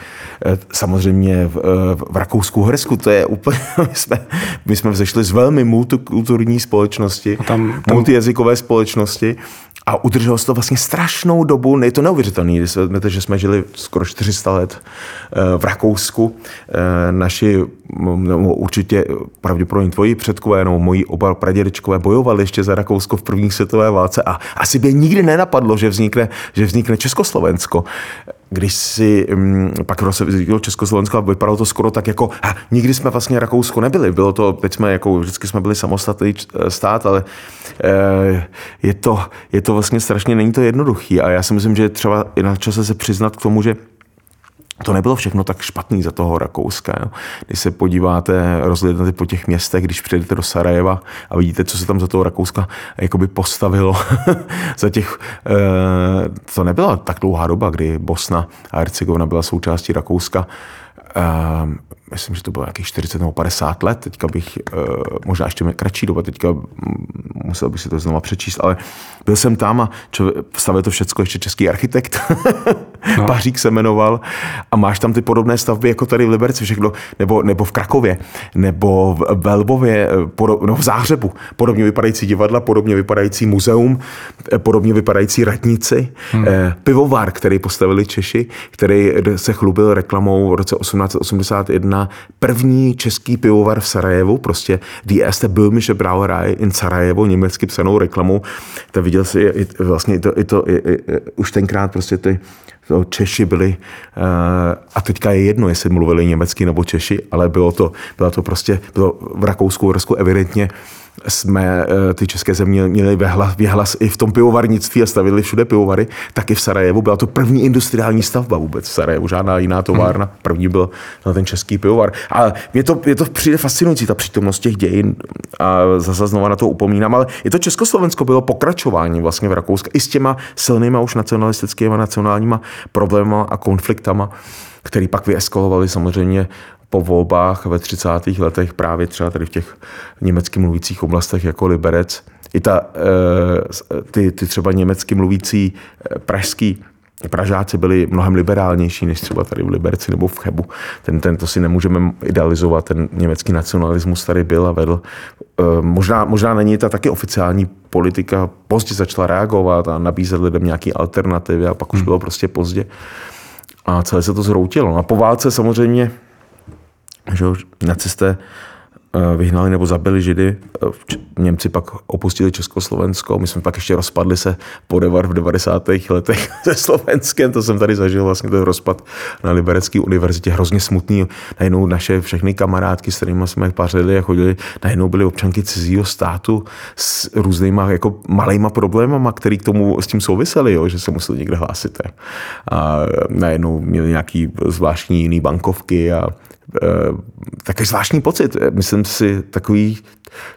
eh, samozřejmě v, eh, v Rakousku, Hrsku, to je úplně, my jsme, my jsme vzešli z velmi multikulturní společnosti, tam, tam... multijazykové společnosti a udrželo se to vlastně strašnou dobu, je to neuvěřitelné, když vezmete, že jsme žili skoro 400 let eh, v Rakousku. Naši, no, určitě pravděpodobně tvoji předkové, nebo moji oba pradědečkové bojovali ještě za Rakousko v první světové válce a asi by nikdy nenapadlo, že vznikne, že vznikne Československo. Když si um, pak vzniklo Československo a vypadalo to skoro tak jako, a nikdy jsme vlastně Rakousko nebyli, bylo to, teď jsme jako, vždycky jsme byli samostatný eh, stát, ale e, je, to, je to vlastně strašně, není to jednoduchý. A já si myslím, že třeba i na čase se přiznat k tomu, že to nebylo všechno tak špatný za toho Rakouska. Jo. Když se podíváte, rozhlednete po těch městech, když přijedete do Sarajeva a vidíte, co se tam za toho Rakouska jakoby postavilo za těch, e, to nebyla tak dlouhá doba, kdy Bosna a Hercegovina byla součástí Rakouska. E, myslím, že to bylo nějakých 40 nebo 50 let, teďka bych, e, možná ještě kratší doba, teďka musel bych si to znova přečíst, ale byl jsem tam a stavil to všechno ještě český architekt, no. Pařík se jmenoval a máš tam ty podobné stavby jako tady v Liberci všechno, nebo, nebo v Krakově, nebo v Velbově, no v Záhřebu, podobně vypadající divadla, podobně vypadající muzeum, podobně vypadající radnici, hmm. Eh, pivovar, který postavili Češi, který se chlubil reklamou v roce 1881, první český pivovar v Sarajevu, prostě Die erste böhmische Brauerei in Sarajevo, německy psanou reklamou, to viděl si i, vlastně i to, i to i, i, už tenkrát prostě ty to Češi byli, eh, a teďka je jedno, jestli mluvili německy nebo Češi, ale bylo to, bylo to prostě, bylo v Rakousku, v Rusku evidentně jsme eh, ty české země měli věhlas i v tom pivovarnictví a stavili všude pivovary, tak i v Sarajevu byla to první industriální stavba vůbec v Sarajevu, žádná jiná továrna, hmm. první byl ten český pivovar. A mě to, mě to přijde fascinující, ta přítomnost těch dějin a zase znova na to upomínám, ale i to Československo bylo pokračování vlastně v Rakousku i s těma silnýma už nacionalistickými nacionálníma problémy a konfliktama který pak vyeskalovali samozřejmě po volbách ve 30. letech právě třeba tady v těch německy mluvících oblastech jako Liberec. I ta, eh, ty, ty třeba německy mluvící eh, pražský Pražáci byli mnohem liberálnější než třeba tady v Liberci nebo v Chebu. Ten, ten to si nemůžeme idealizovat, ten německý nacionalismus tady byl a vedl. Eh, možná, možná není ta taky oficiální politika, pozdě začala reagovat a nabízet lidem nějaké alternativy a pak už hmm. bylo prostě pozdě. A celé se to zhroutilo. A po válce samozřejmě že nacisté eh, vyhnali nebo zabili Židy. Eh, Němci pak opustili Československo, my jsme pak ještě rozpadli se podevar v 90. letech se Slovenskem, to jsem tady zažil vlastně ten rozpad na Liberecké univerzitě, hrozně smutný. Najednou naše všechny kamarádky, s kterými jsme pařili a chodili, najednou byly občanky cizího státu s různýma jako malejma problémama, který k tomu s tím souviseli, jo, že se museli někde hlásit. A najednou měli nějaký zvláštní jiný bankovky a takový zvláštní pocit. Myslím si, takový,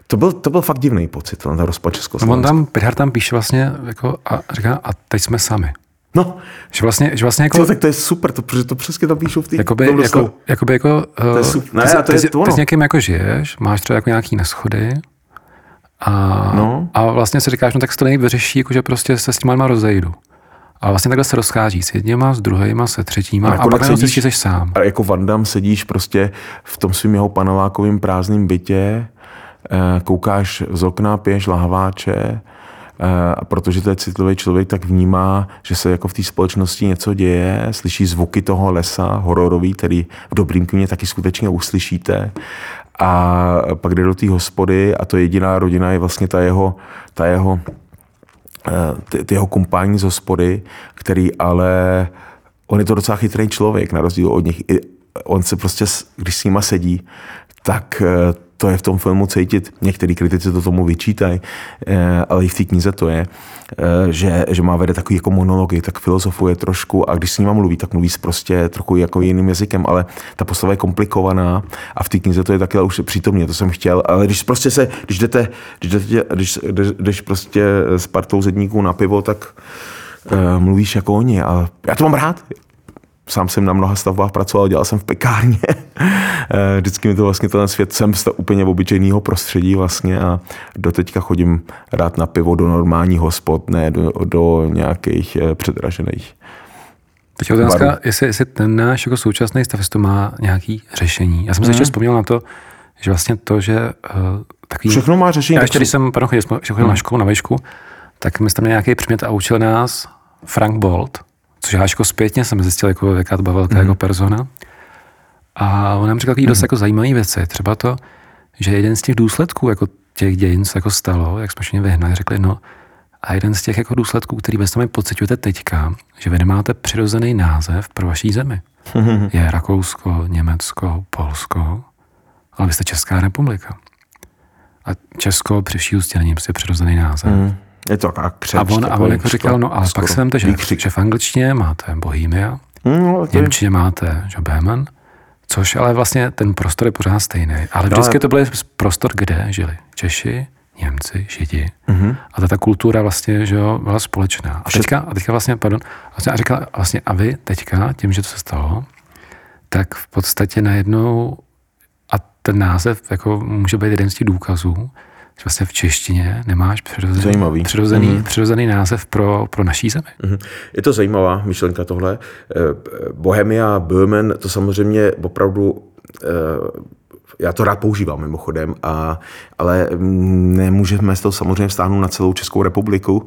to byl, to byl fakt divný pocit, ten rozpad Československa. On tam, Pirhar tam píše vlastně jako, a říká, a teď jsme sami. No. Že vlastně, že vlastně jako... Co, tak to je super, to, protože to přesně tam píšou v té jakoby, jako, jakoby jako, to je super. Ne, ty, to je ty, to ty s někým jako žiješ, máš třeba jako nějaký neschody a, no. a vlastně si říkáš, no tak se to nejvíc vyřeší, jako že prostě se s těma rozejdu. A vlastně takhle se rozchází s jedněma, s druhýma, se třetíma a, a pak sedíš, sám. A jako Vandam sedíš prostě v tom svým jeho panelákovým prázdným bytě, eh, koukáš z okna, piješ lahváče, eh, a protože to je citlivý člověk, tak vnímá, že se jako v té společnosti něco děje, slyší zvuky toho lesa hororový, který v dobrým kyně taky skutečně uslyšíte. A pak jde do té hospody a to jediná rodina je vlastně ta jeho, ta jeho Eh, ty, ty jeho kumpání z hospody, který ale on je to docela chytrý člověk, na rozdíl od nich. On se prostě, když s nima sedí, tak eh, to je v tom filmu cítit. Některý kritici to tomu vyčítají, eh, ale i v té knize to je, eh, že, že má vede takový jako monology, tak filozofuje trošku a když s ním mluví, tak mluví prostě trochu jako jiným jazykem, ale ta postava je komplikovaná a v té knize to je taky už přítomně, to jsem chtěl, ale když prostě se, když jdete, když, jdete, když, když, když prostě s partou zedníků na pivo, tak uh, mluvíš jako oni a já to mám rád. Sám jsem na mnoha stavbách pracoval, dělal jsem v pekárně. Eh, vždycky mi to vlastně ten svět jsem z úplně obyčejného prostředí vlastně a doteďka chodím rád na pivo do normálních hospod, ne do, do nějakých eh, předražených. Teď otázka, jestli, jestli ten náš jako současný stav, to má nějaký řešení. Já jsem hmm. ještě vzpomněl na to, že vlastně to, že uh, takový... Všechno má řešení. Já ještě, když jsem pardon, chodil, chodil hmm. na školu, na výšku, tak my jsme tam nějaký předmět a učil nás Frank Bolt, což já jako zpětně jsem zjistil, jako, jaká to byla velká mm. jako persona. A on nám řekl takový mm. dost jako zajímavé věci. Třeba to, že jeden z těch důsledků jako těch dějin, co jako stalo, jak jsme všichni vyhnali, řekli, no a jeden z těch jako důsledků, který ve sami pocitujete teďka, že vy nemáte přirozený název pro vaší zemi. Je Rakousko, Německo, Polsko, ale vy jste Česká republika. A Česko při vší ústě není prostě přirozený název. Mm. Je to tak křeč, A on, a on jako říkal, no ale pak se vemte, že, že v angličtině máte Bohemia, mm, no, v Němčině máte že Bémen, což ale vlastně ten prostor je pořád stejný. Ale vždycky to byl prostor, kde žili Češi, Němci, Židi. Mm-hmm. A ta kultura vlastně že jo, byla společná. A teďka, a teďka vlastně, pardon, vlastně, a říkal, vlastně a vy teďka, tím, že to se stalo, tak v podstatě najednou, a ten název jako může být jeden z těch důkazů, vlastně v češtině nemáš přirozený, Zajímavý. přirozený, mm-hmm. přirozený název pro, pro naší zemi. Mm-hmm. Je to zajímavá myšlenka tohle. Eh, Bohemia, Böhmen, to samozřejmě opravdu eh, já to rád používám mimochodem, a, ale nemůžeme z toho samozřejmě stáhnout na celou Českou republiku.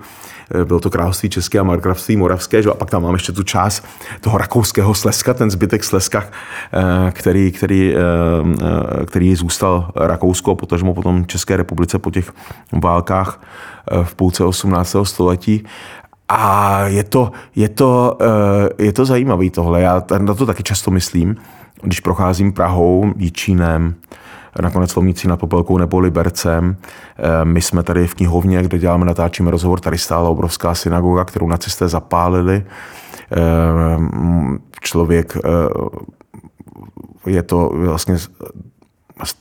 Eh, bylo to království České a markravství Moravské, že? a pak tam máme ještě tu část toho rakouského Slezska, ten zbytek Slezska, eh, který, který, eh, který zůstal Rakousko, potažmo potom České republice po těch válkách v půlce 18. století. A je to, je to, je to zajímavé tohle, já na to taky často myslím, když procházím Prahou, Jíčínem, nakonec Lomnicí nad Popelkou nebo Libercem. Eh, my jsme tady v knihovně, kde děláme, natáčíme rozhovor, tady stála obrovská synagoga, kterou nacisté zapálili. Eh, člověk, eh, je to vlastně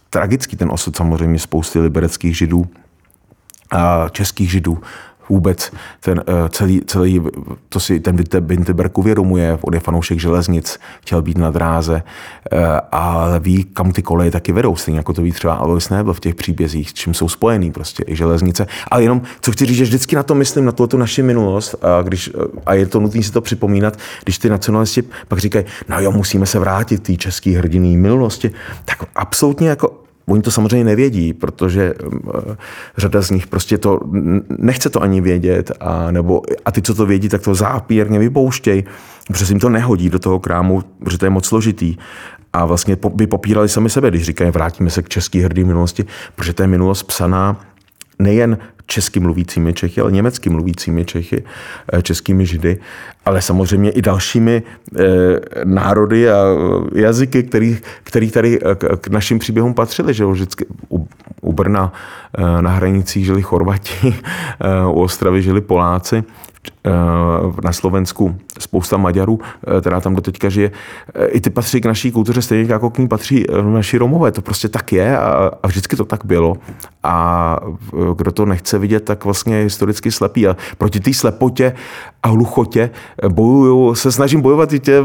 tragický ten osud samozřejmě spousty libereckých židů, českých židů, vůbec ten eh, celý, celý to si ten Binteberg uvědomuje, on je fanoušek železnic, chtěl být na dráze, eh, ale ví, kam ty koleje taky vedou, stejně jako to ví třeba Alois Nebel v těch příbězích, s čím jsou spojený prostě i železnice. Ale jenom, co chci říct, že vždycky na to myslím, na tu naši minulost, a, když, a je to nutné si to připomínat, když ty nacionalisti pak říkají, no jo, musíme se vrátit té české hrdiny minulosti, tak absolutně jako Oni to samozřejmě nevědí, protože eh, řada z nich prostě to nechce to ani vědět a, nebo, a ty, co to vědí, tak to zápírně vypouštějí, protože jim to nehodí do toho krámu, protože to je moc složitý. A vlastně by popírali sami sebe, když říkají, vrátíme se k české hrdý minulosti, protože to je minulost psaná nejen česky mluvícími Čechy, ale německy mluvícími Čechy, eh, českými Židy, ale samozřejmě i dalšími eh, národy a eh, jazyky, který, který tady k našim příběhům patřili. Že vždycky u, u Brna na hranicích žili Chorvati, u Ostravy žili Poláci na Slovensku spousta Maďarů, eh, která tam doteďka žije. Eh, I ty patří k naší kultuře stejně jako k ní patří naši Romové. To prostě tak je a, a vždycky to tak bylo. A kdo to nechce vidět, tak vlastně je historicky slepý. A proti té slepotě a hluchotě bojuju, se snažím bojovat i tě,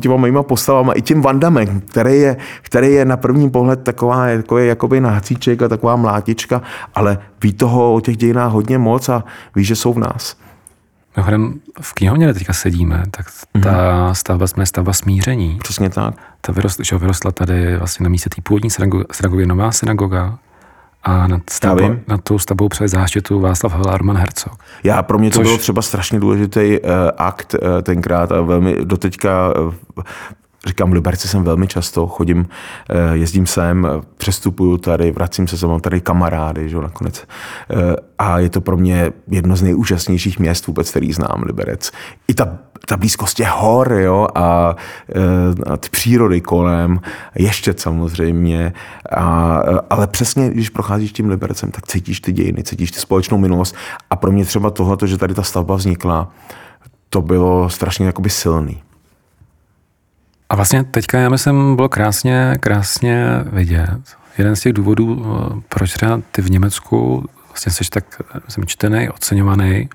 těma mýma postavama, i tím Vandamem, který je, který je na první pohled taková, jako je jakoby nácíček a taková mlátička, ale ví toho o těch dějinách hodně moc a ví, že jsou v nás. Mimochodem, v knihovně, teďka sedíme, tak ta mm-hmm. stavba jsme stavba smíření. Přesně tak. Ta vyrostla, že vyrostla tady vlastně na místě té původní synagogy, nová synagoga, a nad, stavbou, nad tou stavbou přes záštitu Václav Havel a Roman Herzog. Já, pro mě to Což... bylo třeba strašně důležitý uh, akt uh, tenkrát a velmi doteďka uh, Říkám, v Liberci jsem velmi často, chodím, eh, jezdím sem, přestupuju tady, vracím se, mám tady kamarády, že nakonec. Eh, a je to pro mě jedno z nejúžasnějších měst vůbec, který znám, Liberec. I ta, ta blízkost je hor, jo, a, eh, a ty přírody kolem, ještě samozřejmě, a, ale přesně, když procházíš tím Liberecem, tak cítíš ty dějiny, cítíš ty společnou minulost. A pro mě třeba tohle, že tady ta stavba vznikla, to bylo strašně jakoby silný. A vlastně teďka, já myslím, bylo krásně, krásně vidět. Jeden z těch důvodů, eh, proč třeba ty v Německu vlastně jsi tak jsem čtený, oceňovaný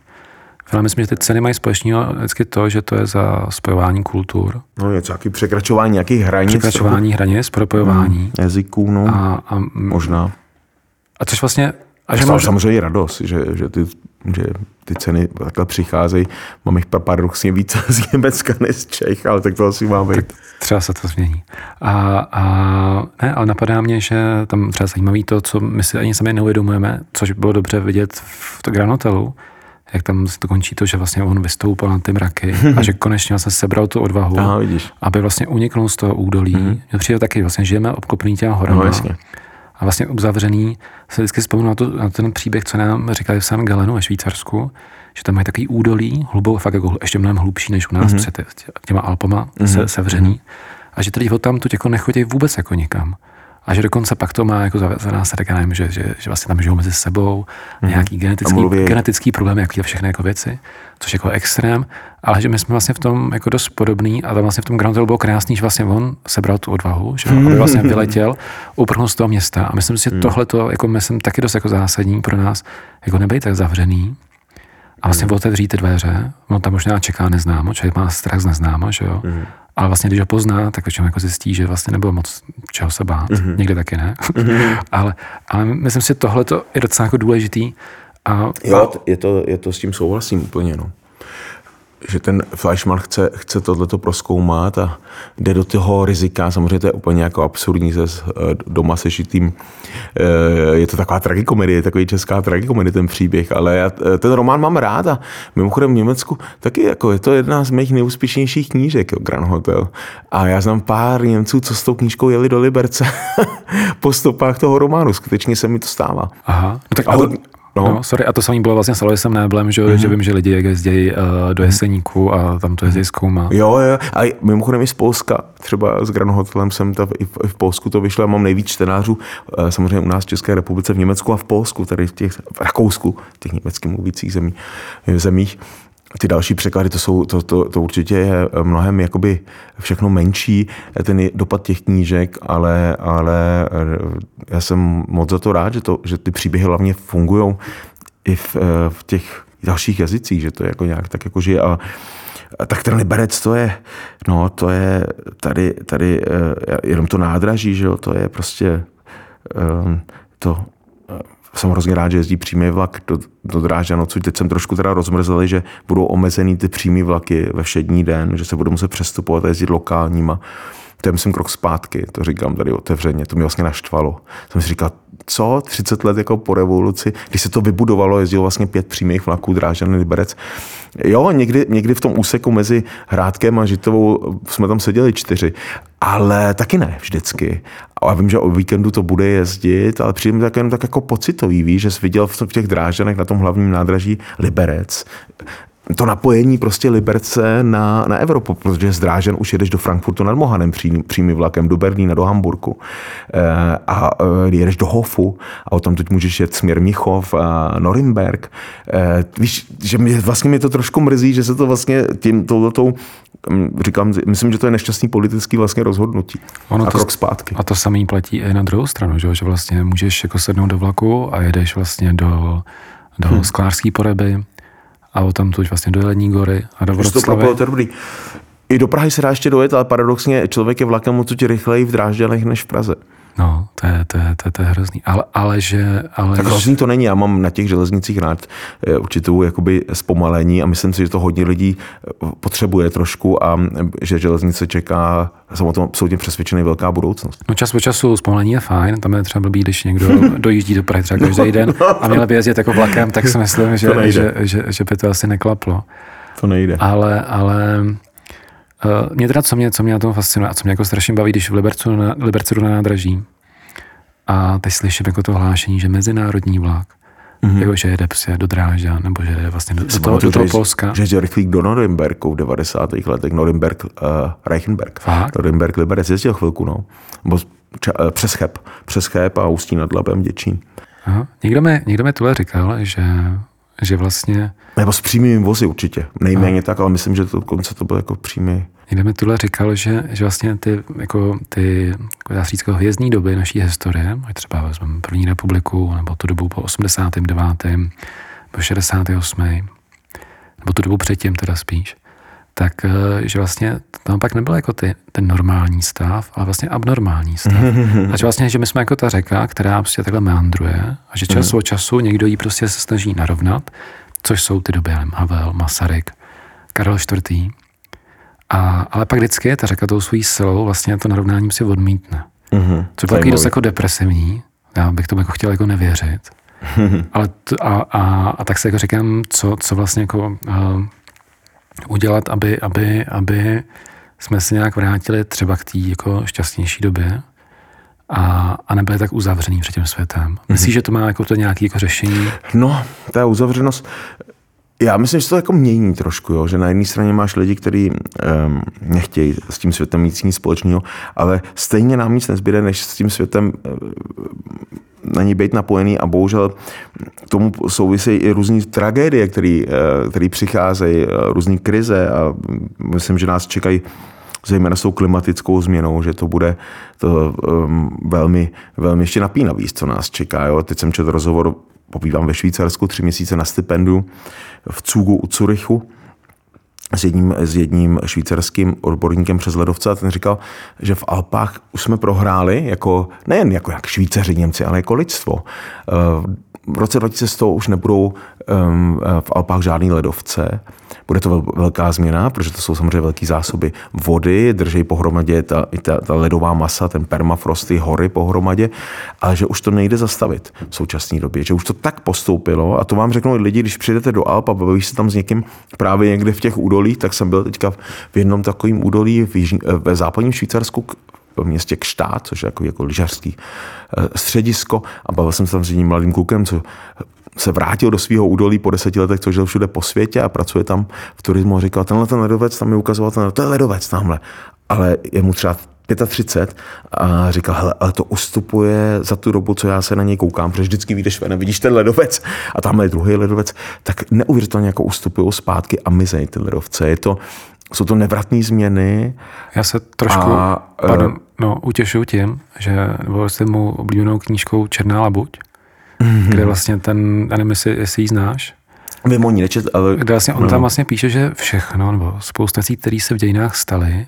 Ale myslím, že ty ceny mají společného vždycky to, že to je za spojování kultur. No je nějaký překračování nějakých hranic. Překračování hranic, propojování. Hmm, jazyků, no. A, a, možná. A což vlastně a že máš... samozřejmě radost, že, že, ty, že ty ceny takhle přicházejí. Mám jich paradoxně víc z Německa než z Čech, ale tak to asi má být. Tak třeba se to změní. A, a ne, ale napadá mě, že tam třeba zajímavý to, co my si ani sami neuvědomujeme, což bylo dobře vidět v Granotelu, jak tam to končí to, že vlastně on vystoupil na ty mraky a že konečně vlastně sebral tu odvahu, Aha, vidíš. aby vlastně uniknul z toho údolí. Mm-hmm. Přijde taky, vlastně žijeme obklopený těma horama. No, jasně a vlastně uzavřený, se vždycky vzpomínám na, to, na ten příběh, co nám říkali v San Galenu ve Švýcarsku, že tam mají takový údolí, hluboko, fakt jako ještě mnohem hlubší než u nás mm-hmm. před těma Alpama, mm-hmm. se, sevřený. Mm-hmm. A že tady od tam tu jako nechodí vůbec jako nikam. A že dokonce pak to má jako za, za nás říká, že, že, že, vlastně tam žijou mezi sebou, mm-hmm. nějaký genetický, genetický problém, jaký všechny jako věci, což je jako extrém, ale že my jsme vlastně v tom jako dost podobný a tam vlastně v tom Ground bylo krásný, že vlastně on sebral tu odvahu, že aby vlastně vyletěl, uprchnul z toho města a myslím si, že mm. tohle to jako myslím taky dost jako zásadní pro nás, jako nebejt tak zavřený, a vlastně mm. otevřít ty dveře, on tam možná čeká neznámo, člověk má strach z neznáma, že jo. Mm. Ale vlastně, když ho pozná, tak většinou jako zjistí, že vlastně nebylo moc čeho se bát. Mm-hmm. Někde taky ne. Mm-hmm. ale, ale myslím si, že tohle je docela jako důležitý. A, jo, je to, je to s tím souhlasím úplně, no že ten Fleischmann chce, chce tohleto proskoumat a jde do toho rizika. Samozřejmě to je úplně jako absurdní se eh, doma sešitým. Eh, je to taková tragikomedie, takový česká tragikomedie ten příběh, ale já eh, ten román mám rád a mimochodem v Německu taky jako je to jedna z mých nejúspěšnějších knížek, Grand Hotel. A já znám pár Němců, co s tou knížkou jeli do Liberce po stopách toho románu. Skutečně se mi to stává. Aha. No tak a to, No. no, sorry, a to samý bylo vlastně s Aloisem Néblem, že, mm-hmm. že vím, že lidi jezdí uh, do Jeseníku a tam to jezdí zkoumá. Jo, jo, a mimochodem i z Polska, třeba s Grand Hotelem jsem tam i v, i v Polsku to vyšlo, já mám nejvíc čtenářů, uh, samozřejmě u nás v České republice, v Německu a v Polsku, tady v těch v Rakousku, v těch německy mluvících zemí, zemích ty další překlady, to, jsou, to, to, to určitě je mnohem jakoby všechno menší, ten dopad těch knížek, ale, ale já jsem moc za to rád, že, to, že ty příběhy hlavně fungují i v, v těch dalších jazycích, že to je jako nějak tak jako žije. A tak ten Liberec to je, no to je tady, tady eh, jenom to nádraží, že jo, to je prostě eh, to jsem hrozně rád, že jezdí přímý vlak do, do Drážďan což teď jsem trošku teda rozmrzeli, že budou omezený ty přímý vlaky ve všední den, že se budou muset přestupovat a jezdit lokálníma. Je, myslím, krok zpátky, to říkám tady otevřeně, to mě vlastně naštvalo. Jsem si říkal, co, 30 let jako po revoluci, když se to vybudovalo, jezdilo vlastně pět přímých vlaků Drážďan Liberec. Jo, někdy, někdy v tom úseku mezi Hrádkem a Žitovou jsme tam seděli čtyři, ale taky ne vždycky. A vím, že o víkendu to bude jezdit, ale přijde mi tak jenom tak jako pocitový, víš, že jsi viděl v těch drážďanech na tom hlavním nádraží Liberec, to napojení prostě Liberce na, na Evropu, protože z Drážen už jedeš do Frankfurtu nad Mohanem přímým vlakem, do Berlína, do Hamburku e, a e, jedeš do Hofu a o tom teď můžeš jet směr Michov a Norimberg. E, víš, že mě, vlastně mě to trošku mrzí, že se to vlastně tím touhletou říkám, myslím, že to je nešťastný politický vlastně rozhodnutí. Ono a to, krok zpátky. A to samý platí i na druhou stranu, že, že vlastně můžeš jako sednout do vlaku a jedeš vlastně do, do hmm. sklářské poreby, a o tam tuď vlastně do Jelení gory a do Vroclavy. To dobrý. I do Prahy se dá ještě dojet, ale paradoxně člověk je vlakem moc rychleji v Drážďanech než v Praze. No, to je, to je, to je, to je hrozný. Ale, ale že... Ale tak hrozný to není. Já mám na těch železnicích rád eh, určitou jakoby zpomalení a myslím si, že to hodně lidí eh, potřebuje trošku a eh, že železnice čeká, jsem o tom absolutně přesvědčený, velká budoucnost. No čas po času zpomalení je fajn, tam je třeba blbý, když někdo dojíždí do Prahy třeba každý den a měl by jezdit jako vlakem, tak si myslím, že, že, že, že, by to asi neklaplo. To nejde. Ale, ale Uh, mě teda, co mě, co mě na tom fascinuje a co mě jako strašně baví, když v Libercu na, Liberci jdu na nádraží a teď slyším jako to hlášení, že mezinárodní vlak, mm-hmm. jako že jede pře do Drážďa, nebo že jede vlastně do, do, do toho Polska. Že, že rychlík do Norimberku v 90. letech, Norimberg, uh, Reichenberg. Fakt? Norimberg, Liberec, jezdil chvilku, no. Bo, ča, uh, přes Cheb, přes Cheb a Ústí nad Labem, Děčín. Aha. Někdo mi, někdo mi tuhle říkal, že že vlastně... Nebo s přímými vozy určitě. Nejméně a... tak, ale myslím, že to konce to bylo jako přímý. Někdo mi tuhle říkal, že, že vlastně ty, jako ty dá říct, jako hvězdní doby naší historie, třeba vezmeme první republiku, nebo tu dobu po 89. po 68. nebo tu dobu předtím teda spíš, tak eh, že vlastně tam pak nebyl jako ty, ten normální stav, ale vlastně abnormální stav. A že vlastně, že my jsme jako ta řeka, která prostě takhle meandruje a že čas od času někdo jí prostě se snaží narovnat, což jsou ty doby, Havel, Masaryk, Karel IV. A, ale pak vždycky je ta řeka tou svojí silou vlastně to narovnání si odmítne. Mm-hmm. Co je takový dost jako depresivní, já bych tomu jako chtěl jako nevěřit. ale t, a, a, a, tak se jako říkám, co, co vlastně jako uh, udělat, aby, aby, aby jsme se nějak vrátili třeba k té jako šťastnější době a, a nebyli tak uzavřený před tím světem. Myslíš, mm-hmm. že to má jako to nějaké jako řešení? No, ta uzavřenost, já myslím, že to jako mění trošku, jo? že na jedné straně máš lidi, kteří um, nechtějí s tím světem mít nic společného, ale stejně nám nic nezbyde, než s tím světem um, na ní být napojený a bohužel tomu souvisejí i různé tragédie, které uh, přicházejí, uh, různé krize a myslím, že nás čekají zejména s tou klimatickou změnou, že to bude to um, velmi, velmi ještě napínavý, co nás čeká. Jo? Teď jsem četl rozhovor pobývám ve Švýcarsku tři měsíce na stipendu v Cugu u Curychu s jedním, s jedním švýcarským odborníkem přes ledovce a ten říkal, že v Alpách už jsme prohráli, jako, nejen jako jak Švýcaři, Němci, ale jako lidstvo. V roce 2100 už nebudou ehm, v Alpách žádný ledovce. Bude to velká změna, protože to jsou samozřejmě velké zásoby vody, drží pohromadě ta, ta, ta ledová masa, ten permafrost, ty hory pohromadě, ale že už to nejde zastavit v současné době, že už to tak postoupilo a to vám řeknou lidi, když přijdete do Alp a bavíš se tam s někým právě někde v těch údolích, tak jsem byl teďka v jednom takovém údolí v jižní, eh, ve západním Švýcarsku, v městě Kštát, což je jako, jako lyžařský eh, středisko a bavil jsem se tam s jedním mladým klukem, co se vrátil do svého údolí po deseti letech, co žil všude po světě a pracuje tam v turismu a říkal, tenhle ten ledovec, tam mi ukazoval, ten, to je ledovec tamhle. Ale je mu třeba 35 a říkal, hele, ale to ustupuje za tu dobu, co já se na něj koukám, protože vždycky vyjdeš ven, vidíš ten ledovec a tam je druhý ledovec, tak neuvěřitelně jako ustupují zpátky a mizej ty ledovce. Je to, jsou to nevratné změny. Já se trošku a, pardon, no, utěšuju tím, že nebo s mou oblíbenou knížkou Černá labuť, mm-hmm. kde vlastně ten, já nevím, jestli, jestli ji znáš, Vím o ní nečet, ale... Kde vlastně on no. tam vlastně píše, že všechno, nebo spousta věcí, které se v dějinách staly,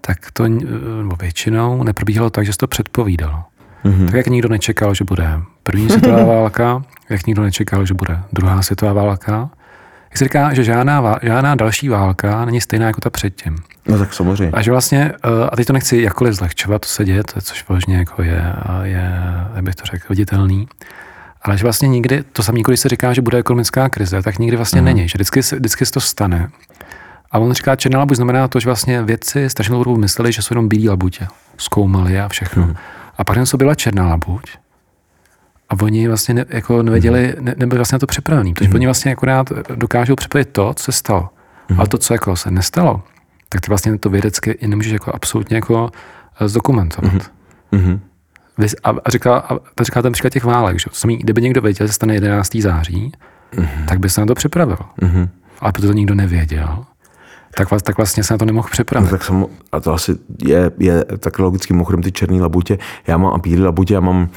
tak to nebo většinou neprobíhalo tak, že se to předpovídalo. Mm-hmm. Tak jak nikdo nečekal, že bude první světová válka, jak nikdo nečekal, že bude druhá světová válka, jak se říká, že žádná, žádná další válka není stejná jako ta předtím. No tak samozřejmě. A že vlastně, eh, a teď to nechci jakkoliv zlehčovat, to se děje, což vlastně jako je, je, jak bych to řekl, viditelný, ale že vlastně nikdy, to samé, když se říká, že bude ekonomická krize, tak nikdy vlastně mm. není, že vždycky, vždycky se to stane. A on říká, černá labuť znamená to, že vlastně vědci strašně dlouho mysleli, že jsou jenom bílí labutě. Zkoumali a všechno. Mm. A pak jen byla černá labuť. A oni vlastně ne, jako nevěděli, mm. ne, nebyli vlastně na to připravení. Takže mm. oni vlastně akorát dokážou připravit to, co se stalo. Mm. Ale to, co jako se nestalo, tak ty vlastně to vědecky i nemůžeš jako absolutně jako eh, zdokumentovat. Mm-hmm. A, a, říká, a říká ten příklad těch válek, že samý, kdyby někdo věděl, že se stane 11. září, mm-hmm. tak by se na to připravil. Mm-hmm. Ale protože to nikdo nevěděl, tak, tak vlastně se na to nemohl připravit. No, tak jsem, a to asi je, je tak logicky mimochodem ty černé labutě. Já mám a bílé labutě, já mám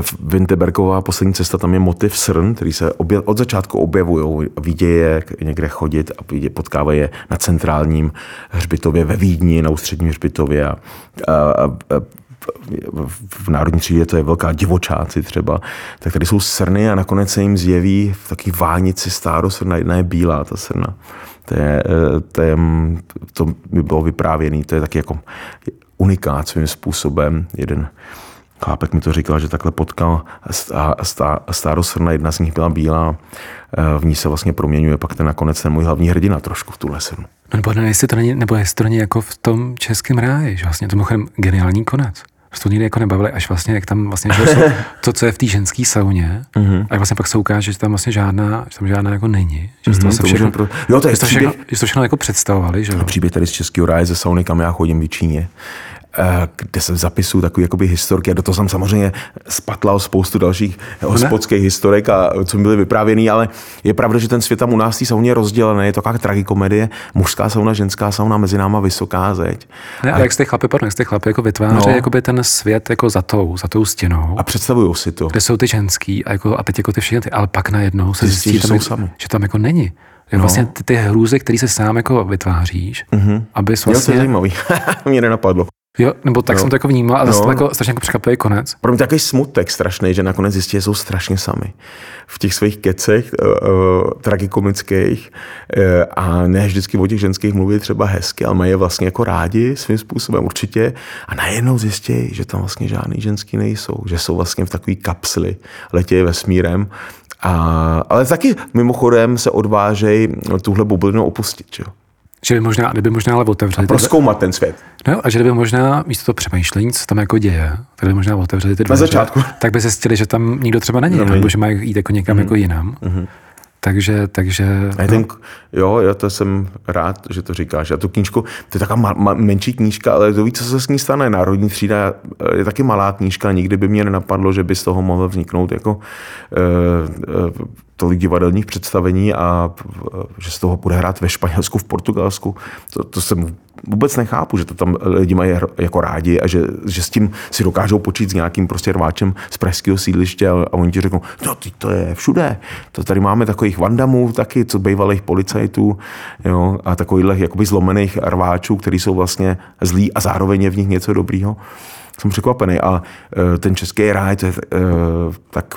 v Winterbergová poslední cesta, tam je motiv srn, který se obje, od začátku objevují. Vidějí je někde chodit a vidě, potkávají je na centrálním hřbitově ve Vídni, na ústředním hřbitově a, a, a, v národní třídě to je velká divočáci třeba, tak tady jsou srny a nakonec se jim zjeví v takové vánici stárosrna, jedna je bílá ta srna. To, je, eh, to, je, to by bylo vyprávěné, to je taky jako unikát svým způsobem. Jeden chápek mi to říkal, že takhle potkal stárosrna, jedna z nich byla bílá, eh, v ní se vlastně proměňuje pak ten nakonec ten můj hlavní hrdina trošku v tuhle srnu. No nebo ne, jestli to není, nebo jestli to není jako v tom českém ráji, že vlastně to mimochodem geniální konec to nikdy jako nebavili, až vlastně, jak tam vlastně, že jsou to, co je v té ženské sauně, mm-hmm. a vlastně pak se ukáže, že tam vlastně žádná, že tam žádná jako není. Že mm-hmm, to vlastně všechno, pro... jo, to je že to všechno, že to všechno jako představovali, že jo. Příběh tady z Českého ráje ze sauny, kam já chodím v Číně. Eh, kde se zapisují takové jakoby historky a do toho jsem samozřejmě spatlal spoustu dalších hospodských historek, a, co mi byly vyprávěný, ale je pravda, že ten svět tam u nás tý sauně je rozdělený, je to taková tragikomedie, mužská sauna, ženská sauna, mezi náma vysoká zeď. Ne, a, jak jste chlapi, pardon, jak jste chlapi jako vytváří no, jakoby ten svět jako za tou, za tou stěnou. A představují si to. Kde jsou ty ženský a, jako, a teď jako ty všechny, ale pak najednou se zjistí, že, tam, že tam jako není Je vlastně ty, ty hrůzy, které se sám jako vytváříš, mm-hmm. aby vlastně... Jo, to je zajímavý. Mě nenapadlo. Jo, nebo tak jo. jsem to jako vnímal a zase no. jako strašně jako překvapivý konec. Pro mě takový smutek strašný, že nakonec zjistí, že jsou strašně sami. V těch svých kecech uh, uh, tragikomických uh, a ne vždycky o těch ženských mluví třeba hezky, ale mají je vlastně jako rádi svým způsobem určitě a najednou zjistí, že tam vlastně žádný ženský nejsou, že jsou vlastně v takové kapsli, letějí vesmírem a, ale taky mimochodem se odvážejí tuhle bublinu opustit. Že? Že by možná, kdyby možná ale otevřeli. A proskoumat ten svět. No, a že kdyby možná místo toho přemýšlení, co tam jako děje, tak by možná otevřeli ty dveře, Na začátku. tak by zjistili, že tam nikdo třeba není, no, nebo že mají jít jako někam mm-hmm. jako jinam. Mm-hmm. Takže, takže... A ten, jo, já to jsem rád, že to říkáš. A tu knížku, to je taková ma, ma, menší knížka, ale to ví, co se s ní stane. Národní třída je taky malá knížka, nikdy by mě nenapadlo, že by z toho mohlo vzniknout jako uh, uh, tolik divadelních představení a že z toho bude hrát ve Španělsku, v Portugalsku. To, to jsem vůbec nechápu, že to tam lidi mají jako rádi a že, že s tím si dokážou počít s nějakým prostě rváčem z pražského sídliště a, a oni ti řeknou, no ty to je všude. To tady máme takových vandamů taky, co bývalých policajtů jo, a takových jakoby zlomených rváčů, kteří jsou vlastně zlí a zároveň je v nich něco dobrýho. Jsem překvapený a e, ten český ráj, to je e, tak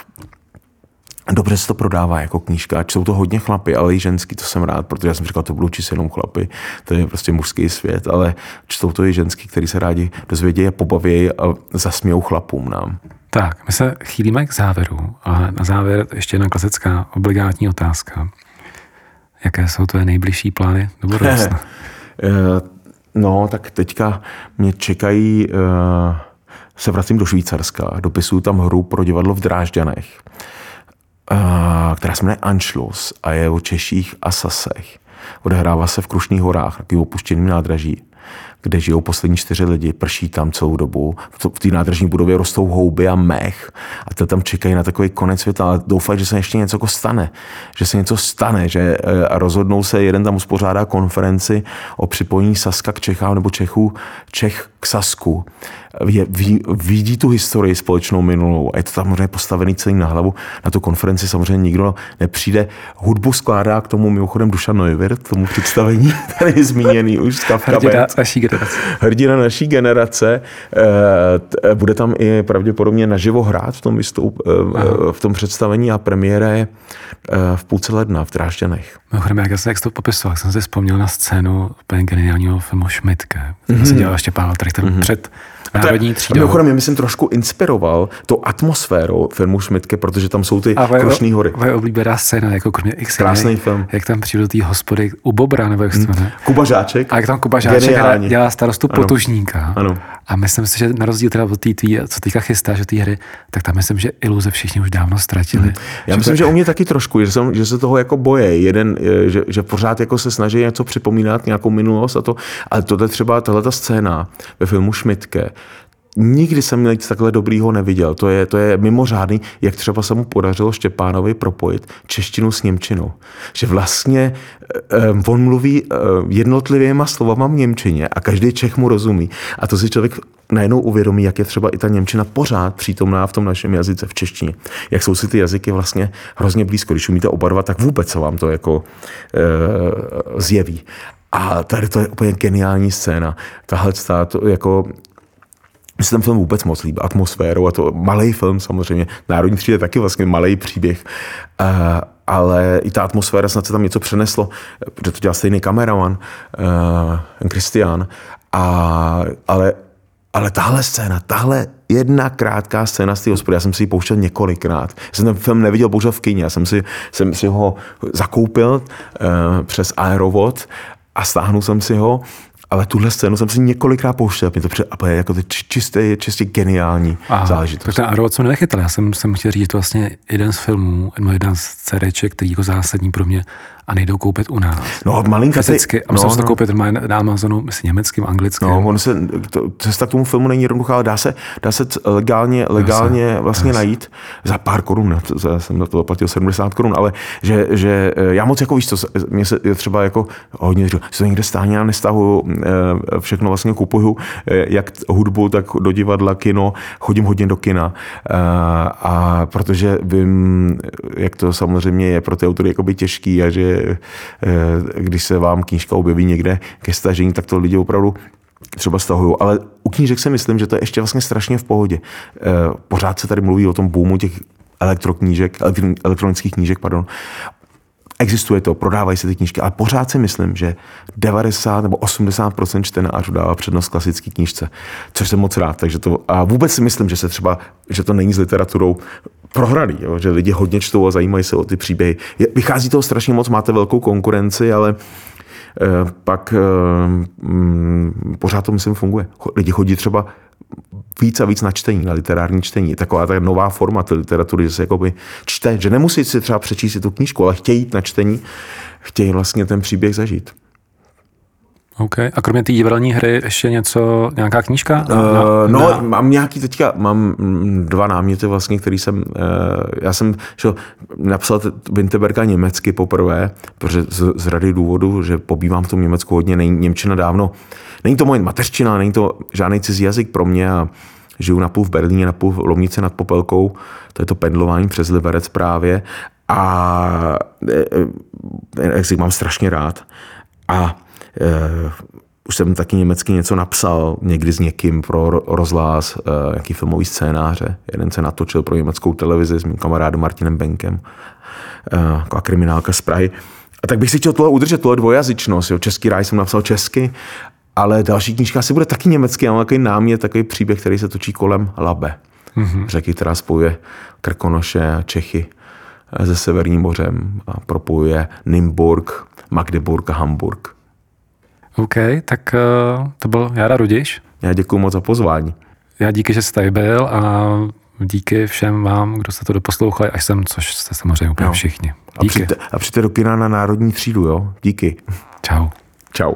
Dobře se to prodává jako knížka, jsou to hodně chlapy, ale i ženský, to jsem rád, protože já jsem říkal, to budou číst jenom chlapy, to je prostě mužský svět, ale čtou to i ženský, který se rádi dozvědějí a pobaví a zasmějou chlapům nám. Tak, my se chýlíme k závěru a na závěr ještě jedna klasická obligátní otázka. Jaké jsou tvoje nejbližší plány do budoucna? Eh, no, tak teďka mě čekají, eh, se vracím do Švýcarska, dopisuju tam hru pro divadlo v Drážďanech která se jmenuje Anschluss a je o Češích a Sasech. Odehrává se v Krušných horách, takový opuštěný nádraží kde žijou poslední čtyři lidi, prší tam celou dobu, v té nádražní budově rostou houby a mech a ty tam čekají na takový konec světa, ale doufají, že se ještě něco jako stane, že se něco stane, že eh, a rozhodnou se, jeden tam uspořádá konferenci o připojení Saska k Čechám nebo Čechů, Čech k Sasku. Je, ví, vidí tu historii společnou minulou a je to tam možná postavený celý na hlavu. Na tu konferenci samozřejmě nikdo nepřijde. Hudbu skládá k tomu mimochodem Dušan Neuwirth, tomu představení, tady zmíněný už z Kafka generace. Hrdina naší generace. Eh, bude tam i pravděpodobně naživo hrát v tom, vystup, eh, v tom představení a premiéra je eh, v půlce ledna v Drážďanech. Mimochodem, jak, jsem, jak to popisoval, jak jsem si vzpomněl na scénu úplně geniálního filmu Šmitke, který mm-hmm. se dělal ještě Pavel Trechter mm-hmm. před národní třídou. Mimochodem, mě myslím trošku inspiroval to atmosférou filmu Šmitke, protože tam jsou ty Krušní hory. Moje oblíbená scéna, jako kromě X. Krásný film. Jak tam přijdu do té hospody u Bobra, nebo jak se jmenuje. Kuba Žáček. A jak tam Kuba Žáček dělá starostu ano. potužníka. Ano. A myslím si, že na rozdíl teda od té tvý, co teďka chystáš do té hry, tak tam myslím, že iluze všichni už dávno ztratili. Hmm. Já že myslím, to... že u mě taky trošku, že, jsem, že se toho jako boje. Jeden, že, že pořád jako se snaží něco připomínat, nějakou minulost a to. Ale tohle třeba, tahle ta scéna ve filmu Šmitke, Nikdy jsem nic takhle dobrýho neviděl. To je, to je mimořádný, jak třeba se mu podařilo Štěpánovi propojit češtinu s Němčinou. Že vlastně eh, on mluví eh, jednotlivýma slovama v Němčině a každý Čech mu rozumí. A to si člověk najednou uvědomí, jak je třeba i ta Němčina pořád přítomná v tom našem jazyce, v češtině. Jak jsou si ty jazyky vlastně hrozně blízko. Když umíte oba dva, tak vůbec se vám to jako e, zjeví. A tady to je úplně geniální scéna. Tahle to jako mně se ten film vůbec moc líbí, atmosférou a to malý film samozřejmě, Národní třída je taky vlastně malý příběh, uh, ale i ta atmosféra, snad se tam něco přeneslo, protože to dělal stejný kameraman, uh, Christian, a, ale ale tahle scéna, tahle jedna krátká scéna z té hospody, já jsem si ji pouštěl několikrát. Já jsem ten film neviděl bohužel v kyně, já jsem si, jsem si ho zakoupil uh, přes Aerovod a stáhnul jsem si ho ale tuhle scénu jsem si několikrát pouštěl, mě to před, a jako to čisté, je čistě geniální Aha, záležitost. Tak ten Arrow jsem nechytal, já jsem, jsem chtěl říct, že to vlastně jeden z filmů, jeden z CDček, který jako zásadní pro mě a nejdou koupit u nás. No, malinka Fyzicky. A musím no, to no. koupit na Amazonu, myslím, německým, anglickým. No, on se, to, cesta k tomu filmu není jednoduchá, ale dá se, dá se legálně, legálně dá se, vlastně dá se. najít za pár korun, já jsem na to platil 70 korun, ale že, že já moc jako víš co, mě se třeba jako hodně říkal, že to někde stáhně, já nestahuju všechno vlastně kupuju, jak hudbu, tak do divadla, kino, chodím hodně do kina a protože vím, jak to samozřejmě je pro ty autory jakoby těžký a že když se vám knížka objeví někde ke stažení, tak to lidi opravdu třeba stahují, ale u knížek si myslím, že to je ještě vlastně strašně v pohodě. Pořád se tady mluví o tom boomu těch elektroknížek, elektronických knížek, pardon. Existuje to, prodávají se ty knížky, ale pořád si myslím, že 90 nebo 80% čtenářů dává přednost klasické knížce, což jsem moc rád. Takže to, a vůbec si myslím, že se třeba, že to není s literaturou prohraný, jo, že lidi hodně čtou a zajímají se o ty příběhy. Vychází toho strašně moc, máte velkou konkurenci, ale eh, pak eh, mm, pořád to myslím funguje. Lidi chodí třeba víc a víc na čtení, na literární čtení. Je taková ta nová forma té literatury, že se jakoby čte, že nemusí si třeba přečíst tu knížku, ale chtějí jít na čtení, chtějí vlastně ten příběh zažít. OK. A kromě té divadelní hry ještě něco, nějaká knížka? Na, uh, no, na... mám nějaký teďka, mám dva náměty vlastně, který jsem, uh, já jsem šel, napsal Winterberga německy poprvé, protože z, z rady důvodu, že pobývám v tom Německu hodně, není Němčina dávno, není to moje mateřčina, není to žádný cizí jazyk pro mě a žiju napůl v Berlíně, napůl v Lomnici nad Popelkou, to je to pendlování přes Liberec právě a jazyk mám strašně rád. A už jsem taky německy něco napsal, někdy s někým pro rozhlas, uh, nějaký filmový scénáře. Jeden se natočil pro německou televizi s mým kamarádem Martinem Benkem, uh, jako kriminálka z Prahy. A tak bych si chtěl tohle udržet, tohle dvojazyčnost. Jo. Český ráj jsem napsal česky, ale další knížka asi bude taky německý. Já mám takový námět, takový příběh, který se točí kolem Labe. Mm-hmm. Řeky, která spojuje Krkonoše a Čechy se Severním mořem a propojuje Nymburk, Magdeburg a Hamburg. OK, tak uh, to byl Jara Rudiš. Já děkuji moc za pozvání. Já díky, že jste tady byl a díky všem vám, kdo jste to doposlouchali až sem, což jste samozřejmě úplně no. všichni. Díky. A přijďte, a přijďte do kina na Národní třídu, jo? Díky. Čau. Čau.